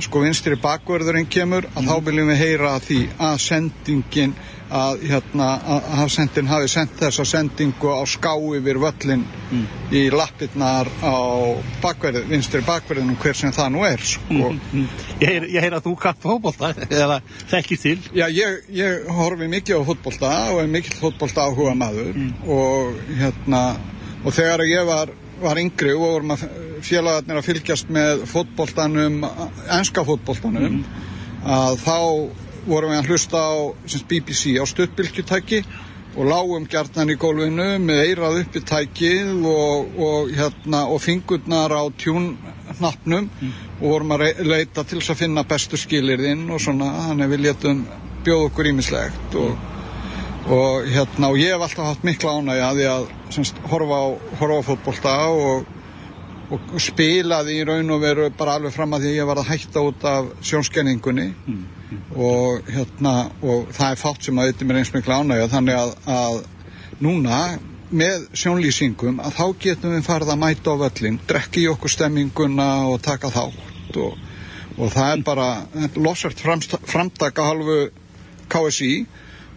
sko vinstri bakverðurinn kemur að mm. þá viljum við heyra að því að sendingin að hérna að hafsendin hafi sendt þessa sendingu á ská yfir völlin mm. í lappirnar á bakverð, vinstri bakverðinum hver sem það nú er sko. mm. Ég heyr að þú kapp fótbolta *laughs* eða þekki til Já, ég, ég horfi mikið á fótbolta og er mikill fótbolta áhuga maður og hérna og þegar ég var, var yngri og vorum að félagarnir að fylgjast með fótboltanum, enska fótboltanum að þá vorum við að hlusta á semst, BBC á stuttbylgjutæki og lágum gjarnan í gólfinu með eirað uppi tækið og, og, hérna, og fingurnar á tjúnhnappnum mm. og vorum að leita til þess að finna bestu skilirðinn og svona, þannig við letum bjóð okkur ímislegt og, og hérna, og ég hef alltaf haft mikla ánægja að því að semst, horfa á, horfa á fótbolta og og spilaði í raun og veru bara alveg fram að því að ég var að hætta út af sjónskenningunni mm. Og, hérna, og það er fátt sem að þetta mér eins mikla ánægja. Þannig að, að núna með sjónlýsingum að þá getum við farið að mæta á völlin drekki í okkur stemminguna og taka þátt og, og það er bara losart framtaka halvu KSI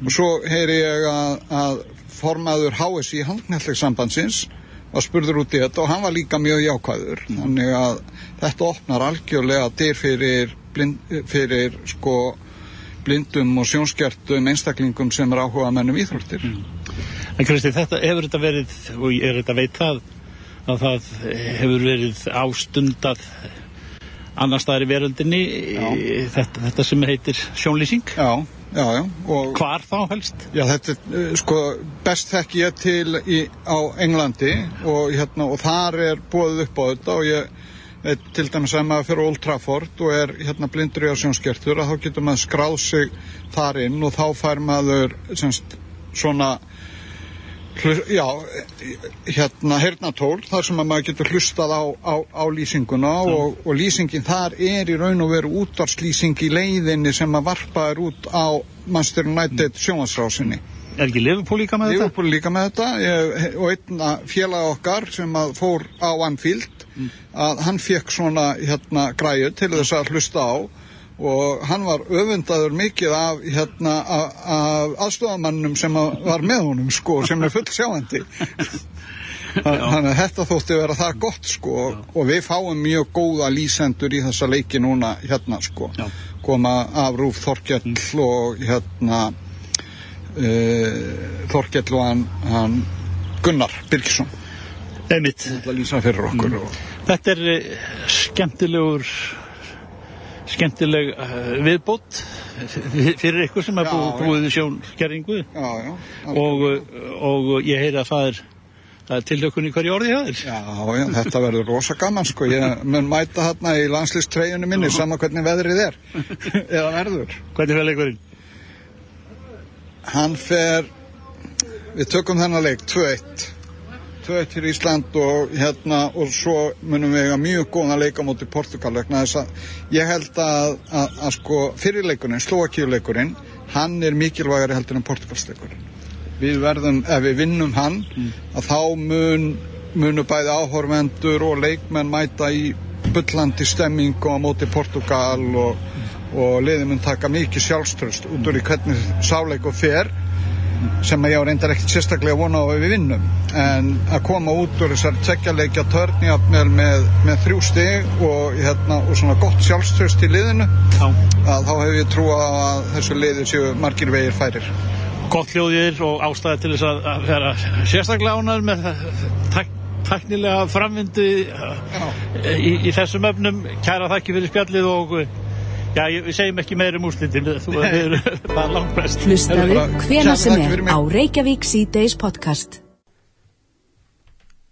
og svo heyri ég að, að formaður HSI handnættilegsambandsins var spurður út í þetta og hann var líka mjög jákvæður. Þannig að þetta opnar algjörlega dyr fyrir, blind, fyrir sko blindum og sjónskertum einstaklingum sem er áhuga mennum íþróttir En Kristi, þetta hefur þetta verið, og ég er þetta veit það, að það hefur verið ástundað annar staðar í veröldinni, þetta, þetta sem heitir sjónlýsing. Já, já, já. Og, Hvar þá helst? Já, þetta er, sko, best þekk ég til í, á Englandi og, hérna, og þar er búið upp á þetta og ég til dæmis að maður fyrir Old Trafford og er hérna blindur í að sjónskertur að þá getur maður skráð sig þar inn og þá fær maður semst svona já, hérna hernatól þar sem að maður getur hlustað á, á, á lýsinguna og, og lýsingin þar er í raun og veru útvarslýsing í leiðinni sem að varpa er út á Manchester United sjónvarsrásinni Er ekki Liverpool líka með þetta? Liverpool líka með þetta. Ég, og einn félag okkar sem fór á Anfield að hann fekk svona hérna græju til þess að hlusta á. Og hann var öfundaður mikið af, hérna, af, af aðstofamannum sem að var með honum sko, sem er full sjáandi þannig *laughs* að þetta þótti vera það gott sko. Og við fáum mjög góða lýsendur í þessa leiki núna hérna sko. Koma af Rúf Þorkell og hérna uh, Þorkell og hann, hann Gunnar Birgisson Einmitt. Þetta er eh, skemmtilegur skemmtileg uh, viðbót fyrir ykkur sem er búið í já, og, uh, og ég heyri að það er, það er tilökun í hverju orði hjá þér. Já, já, þetta verður rosa gaman sko, ég mun mæta hérna í landslýstreyjunni minni sama hvernig veðrið er *laughs* eða verður. Hvernig fyrir leikurinn? Hann fer, við tökum þennan leik 2-1, 2-1 fyrir Ísland og hérna og svo munum við eiga mjög góðan leik á móti Portugal vegna þess að ég held að, að, að sko fyrirleikurinn, Slovakíuleikurinn, hann er mikilvægari heldur en Portugalsleikurinn. Við verðum, ef við vinnum hann, að þá mun, munu bæði áhorfendur og leikmenn mæta í bullandi stemmingu á móti Portugal og, og liðið mun taka mikið sjálfströst út úr í hvernig sáleiku fer sem ég á reyndar ekkert sérstaklega vona á að við vinnum en að koma út úr þessar tveggjarleikja törnjafnel með, með þrjú stig og, hérna, og svona gott sjálfströst í liðinu Já. að þá hefur ég trú að þessu liði séu margir vegir færir Gott hljóðir og ástæði til þess að, að vera sérstaklega ánæður með tak, taknilega framvindu í, í þessum öfnum. Kæra þakki fyrir spjallið og já, ég, við segjum ekki meir um úrslitin. Þú er bara langt best. Hlustaðu hvena sem er á Reykjavík C-Days podcast.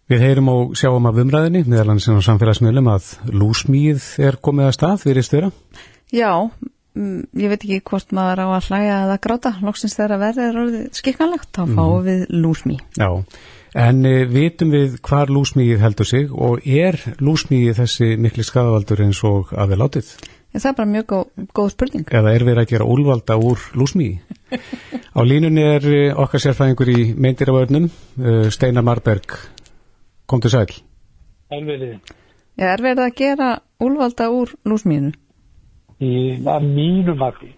Við heyrum og sjáum af umræðinni meðal hans á samfélagsmiðlum að lúsmíð er komið að stað fyrir störa. Já, mm, ég veit ekki hvort maður á að hlæja eða gráta, loksins þegar að verði er orðið skikkanlegt, þá fáum við lúsmí. Já, en e, vitum við hvar lúsmíð heldur sig og er lúsmíð þessi mikli skadavaldur eins og að við látið? En það er bara mjög góð, góð spurning. Eða er verið að gera úlvalda úr lúsmíð? Á línunni er e, okkar sérfræðingur í meindiraförnum, e, Steinar Marberg, kom til sæl. Alveg, Já, er verið að gera úlvalda úr lúsmínu? í að mínu mati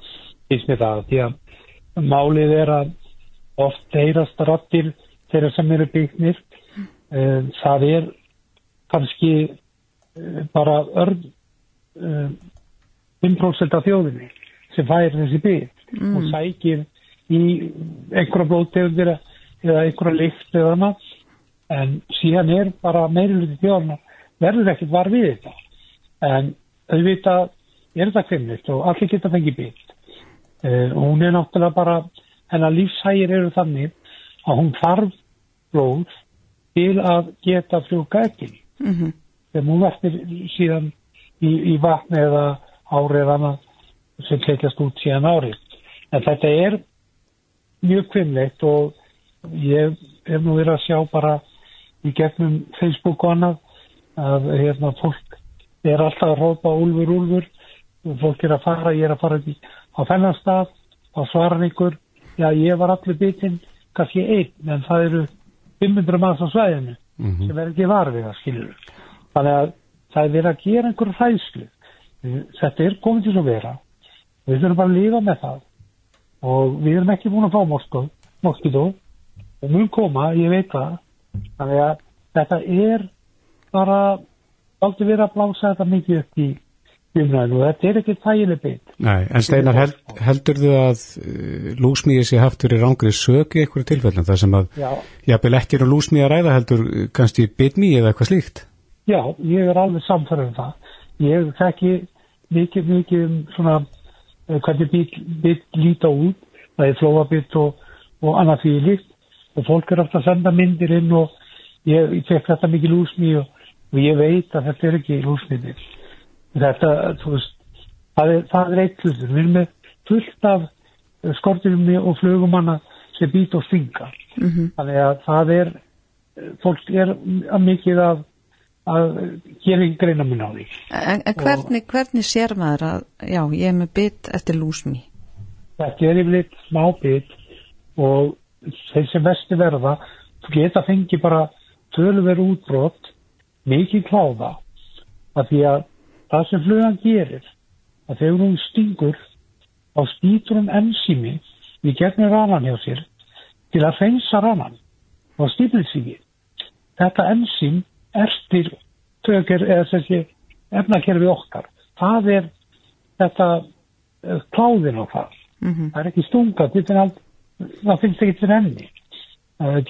finnst mér það, því að málið er að oft deyrast rattir þeirra sem eru byggnir um, það er kannski bara örn 5% af þjóðinni sem fær þessi bygg Mm. og sækir í einhverja blóðtegundir eða einhverja lykt eða annað en síðan er bara meiriluti þjóðana verður ekkert var við þetta en auðvitað er þetta kvinnist og allir geta fengið bygg uh, og hún er náttúrulega bara hennar lífshægir eru þannig að hún þarf blóð til að geta frjóka ekki Mm -hmm. þegar hún verður síðan í, í vatni eða árið annað sem kveikjast út síðan árið. En þetta er mjög kvinnlegt og ég hef nú verið að sjá bara í gegnum Facebook og annað að hérna, fólk er alltaf að rópa úlfur, úlfur. Og fólk er að fara, ég er að fara í, á þennan stað, á svaran ykkur já ég var allir bitinn kannski einn, en það eru 500 manns á svæðinu sem er ekki varfið að skilur þannig að það er verið að gera einhverju hræðslu þetta er komið til að vera. Við þurfum bara að lífa með það. Og við erum ekki búin að fá moskó, moskító og mun koma, ég veit það. Þannig að þetta er bara aldrei verið að blása þetta mikið upp í umræðinu og þetta er ekki þægileg beitt Nei, en Steinar, held, heldur þú að uh, lúsmíði sé haft fyrir rángri sög í einhverju tilfellum þar sem að jafnvel ekki er um lúsmíði að ræða heldur uh, kannski bitmí eða eitthvað slíkt? Já, ég er alveg samfærið um það. Ég þekki mikið, mikið um svona uh, hvernig bíl líta út, það er flóabitt og, og annað því líkt og fólk er ofta að senda myndir inn og ég, ég fekk þetta mikið lúsmi og, og ég veit að þetta er ekki lúsmiðir. Þetta, þú veist, það er, það er eitt hlutur. Við erum með fullt af skortinum og flugumanna sem být og stinga. Mhm. Þannig að það er, fólk er að mikið að, að gera ekki greina minn á því. En, en hvernig, hvernig sér maður að, já, ég er með bit eftir lúsmi? Þetta er yfirleitt smá bit og þeir sem vesti verða geta fengið bara töluveru útbrot, mikið kláða, af því að það sem flugan gerir, að þegar hún stingur á spýtur hún ensými í gegnum ranan hjá sér til að hreinsa ranan og stífilsíki. Þetta ensím ertir tökir eða þessi efnakerfi okkar. Það er þetta uh, kláðin á það. Mhm. Það er ekki stunga, það finnst ekki fyrir henni.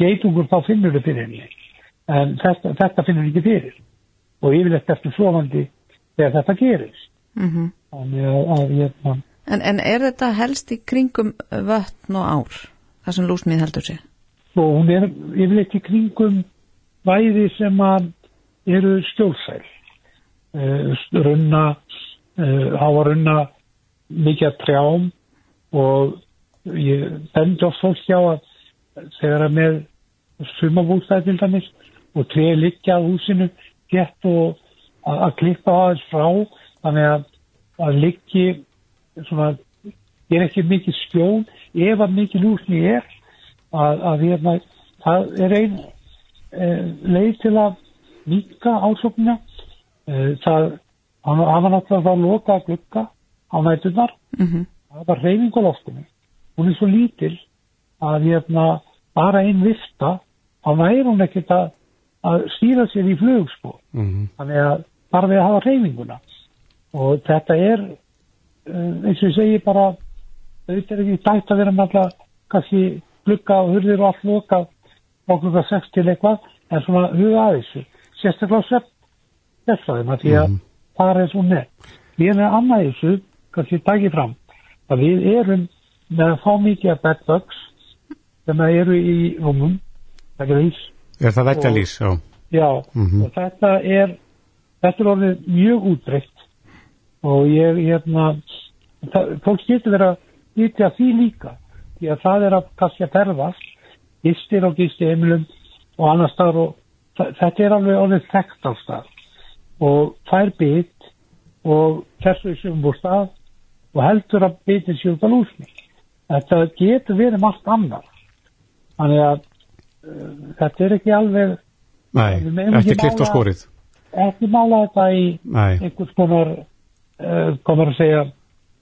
Geitungur þá finnur þau fyrir henni. En þetta, þetta finnur ekki fyrir. Og yfirleitt eftir slofandi þegar þetta gerist. Mhm. Þannig að, ég, En, en er þetta helst í kringum vötn og ár, það sem lúsmið heldur sér? og hún er yfirleitt í kringum væði sem að eru skjólsæl. Uh, runna, uh, hafa runna mikið trjám og ég bendi oft fólk hjá að þegar að með sumabústæði til dæmis og treði liggja að húsinu gett og að, að klippa aðeins frá þannig að, að liggi svona, er ekki mikið skjól ef að mikið lúsni er að, að hérna, það er ein e, leið til að mýka ásóknina. E, það hann var náttúrulega þá loka að glukka á nætunar Mhm. það var reyning á loftinu hún er svo lítil að hérna bara einn vifta þá væri hún ekkert að, að stýra sér í flugspor Mm þannig að bara við að hafa reyfinguna og þetta er uh, eins og ég segi bara auðvitað er ekki dætt að vera með alltaf kannski glugga og hurðir og allt loka á klukka 6 til eitthvað en svona huga að þessu sérstaklega svepp þessum að því að það er svo með við erum annað þessu kannski takið fram að við erum með að fá mikið af bedbugs sem að eru í rúmum það er ís Er það veggjalís? Já. Já, Mhm. og þetta er þetta er orðið mjög útbreytt og ég, hérna það, fólk getur verið að vitja því líka, því að það er að kannski að ferðast, gistir og gisti heimilum og annar staðar og þetta er alveg orðið þekkt á stað og fær bit og þessu sem búr stað og heldur að bitin sér út á lúsni þetta getur verið margt annar þannig að uh, þetta er ekki alveg Nei, ekki klift mála- skórið. ekki mála þetta í Nei. einhvers konar uh, komur að segja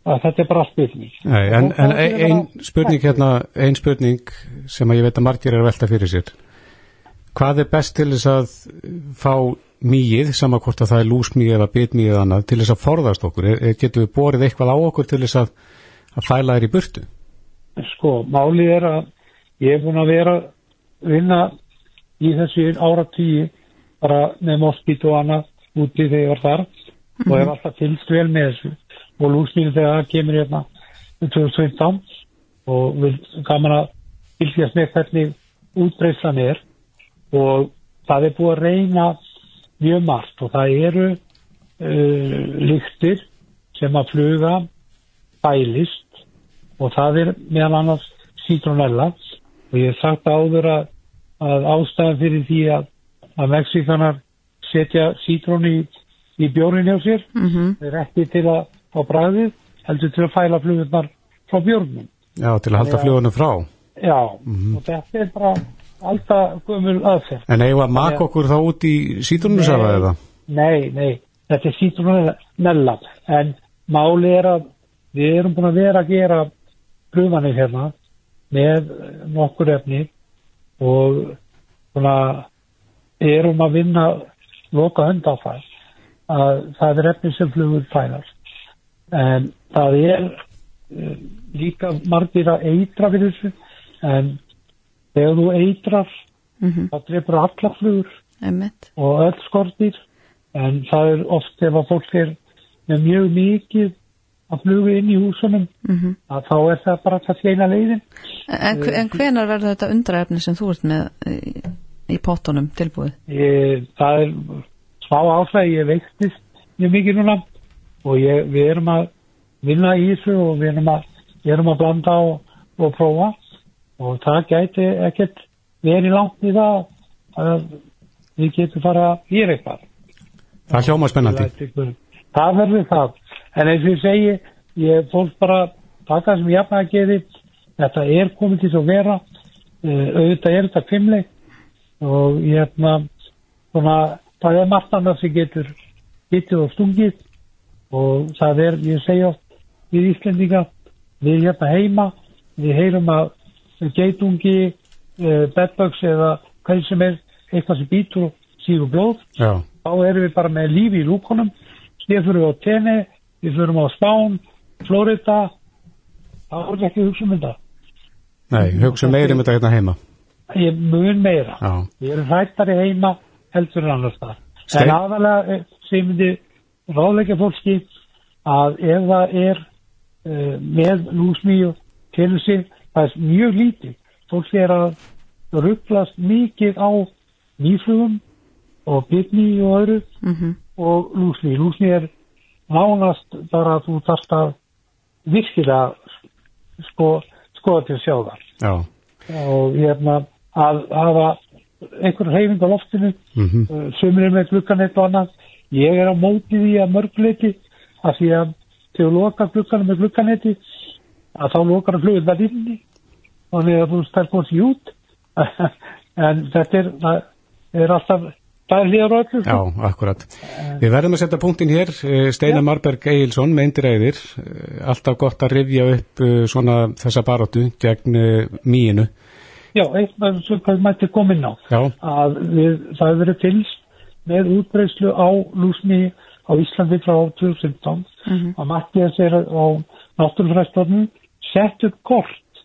að þetta er bara spilning Nei, en, en er ein spurning hérna, ein spurning sem að ég veit að margir er að velta fyrir sér. Hvað er best til þess að fá mýið, sama hvort að það er lúsmýið eða bitmýið eða annað, til þess að forðast okkur? Getum við borið eitthvað á okkur til þess að, að fæla þær í burtu? sko, málið er að ég er búin að vera vinna í þessu ára tíu bara með moskít og annað úti þegar ég var þar og hef alltaf fylgst vel með þessu og lúsmýri þegar það kemur hérna 2015 og vil gaman að fylgjast með hvernig útbreyslan er. Og það er búið að reyna mjög margt og það eru uh, lyktir sem að fluga bælist. Og það er meðal annars citronella og ég hef sagt áður að, að ástæðan fyrir því að, að Mexikanar setja citrón í, í bjórin hjá sér Mhm. er ekki til að fá bræðið heldur til að fæla flugurnar frá bjórnum Já, til að halda flugunum frá. já, og þetta er bara alltaf gömul aðferð. En eigum að maka okkur þá út í sítrunnusafa eða? Nei, nei, þetta er citronella en máli er að við erum búin að vera að gera prufanir hérna með nokkur efni og svona erum að vinna loka hönd á það að það er efni sem flugur fænast en það er uh, líka margir að eitra fyrir þessu en þegar þú eitrar mm -hmm. þá drefur alla flugur Einmitt. og öll skortir en það er oft ef að fólk er með mjög mikið að flugu inn í húsunum Mhm. að þá er það bara kannski eina leiðin En, en hvenar verður þetta undraefni sem þú ert með í, í pottunum tilbúið? ég, það er smá áfæði, ég veiktist mjög mikið núna og ég, við erum að vinna í þessu og við erum að, erum að blanda og, og prófa. Og það gæti ekkert verið langt í það að við getum fara gera eitthvað. Það hljóma spennandi. það verður það. En eins og ég segi, ég fólk bara taka sem jafna að geri þetta er komið til að vera. Uh, auðvitað er þetta fimmleik og ég hefna svona, það er margt annað sem getur getur og stungið og það er, ég segja oft við Íslendinga, við hérna heima við heyrum að geitungi, uh, bedbugs eða hvað sem er, eitthvað sem býtur og sígur blóð. Já, þá erum við bara með lífi í lúkonum síðan fyrir við á tenni við fyrir á Spán, Florida þá erum við ekki að hugsa um þetta. Nei, hugsa meiri um þetta hérna heima. ég mun meira. Já, við erum hættari heima heldur en annars það en aðalega eh, sem myndi ráðleika fólki að ef það er uh, með lúsmi og telur sig það er mjög lítið. Fólki er að rugglast mikið á nýflugum og bitni og öðru Mm og lúsni. Lúsni er nánast bara að þú þarft að virkilega sko, skoða til að sjá það já, og hérna að hafa einhver reyfing á loftinu mhm, uh, sumir er með glukkanett og annað ég er á móti því að mörgleiti að því að þegar lokar glukkanum með glukkanetti að þá lokar að flugið það inni. Þannig að þú stær búin því út *laughs* en þetta er er alltaf það er hlýðar öllu já, akkurat. Við verðum að setja punktin hér, eh, Steinar Marberg Egilson, meindiræðir, alltaf gott að rifja upp eh, svona þessa baróttu gegn eh, mýinu. Já, eitthvað sem hvað mætti komin á. Já, að við, það hefur verið fylgst með útbreyslu á lúsmi á Íslandi frá 2015 Mhm. að Mattias er á náttúrufræðstofnun sett upp kort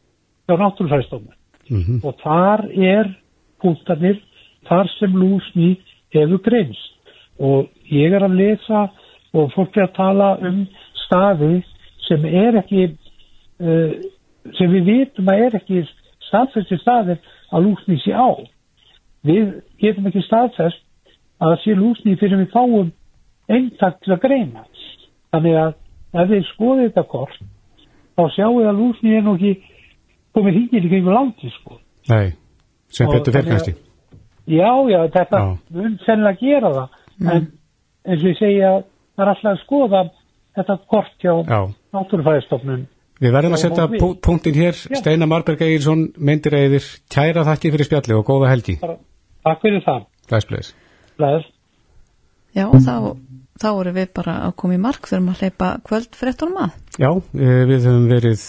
á náttúrufræðstofnun mhm, og þar er punktarnir þar sem lúsmi hefur greinst. Og ég er að lesa og fólk er að tala um staði sem er ekki uh, sem við vitum að er ekki staðfesti staðir að lúsni sé á. Við getum ekki staðfest að það sé lúsni fyrir við fáum eintak til að greina þannig að ef við skoðum þetta kort þá sjáum við að lúsni er nú ekki komið hingið í kringu landi sko nei, sem betur kannski. Já, já, þetta mun sennilega gera það en eins og ég segja það er alltaf að skoða þetta kort hjá Já. náttúrufæðistofnun Við verðum að setja punktin hér, Já. Steinar Marberg Egilson, meindiræðir, kæra þakki fyrir spjalli og góða helgi. Takk fyrir það Glæsbleis. Bless. Já, þá, þá erum við bara að koma í mark þurfum að hleypa kvöld fréttunum að. Já, eh, við höfum verið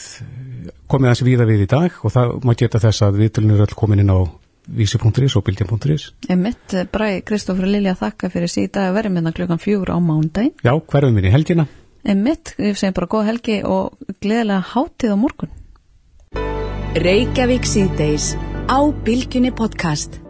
komið aðeins víða við í dag og það má geta þess að viðtölun er öll komin inn á vísi.is og bylgja.is. Emitt, Bræ, Kristófur Lilja þakka fyrir síðan að verðum hérna klukkan fjögur á mándaginn. Já, hverfum við í helgina? Emitt, við segjum bara góða helgi og gleðilega hátíð á morgun. Reykjavík síðdeis á Bylgjunni podcast.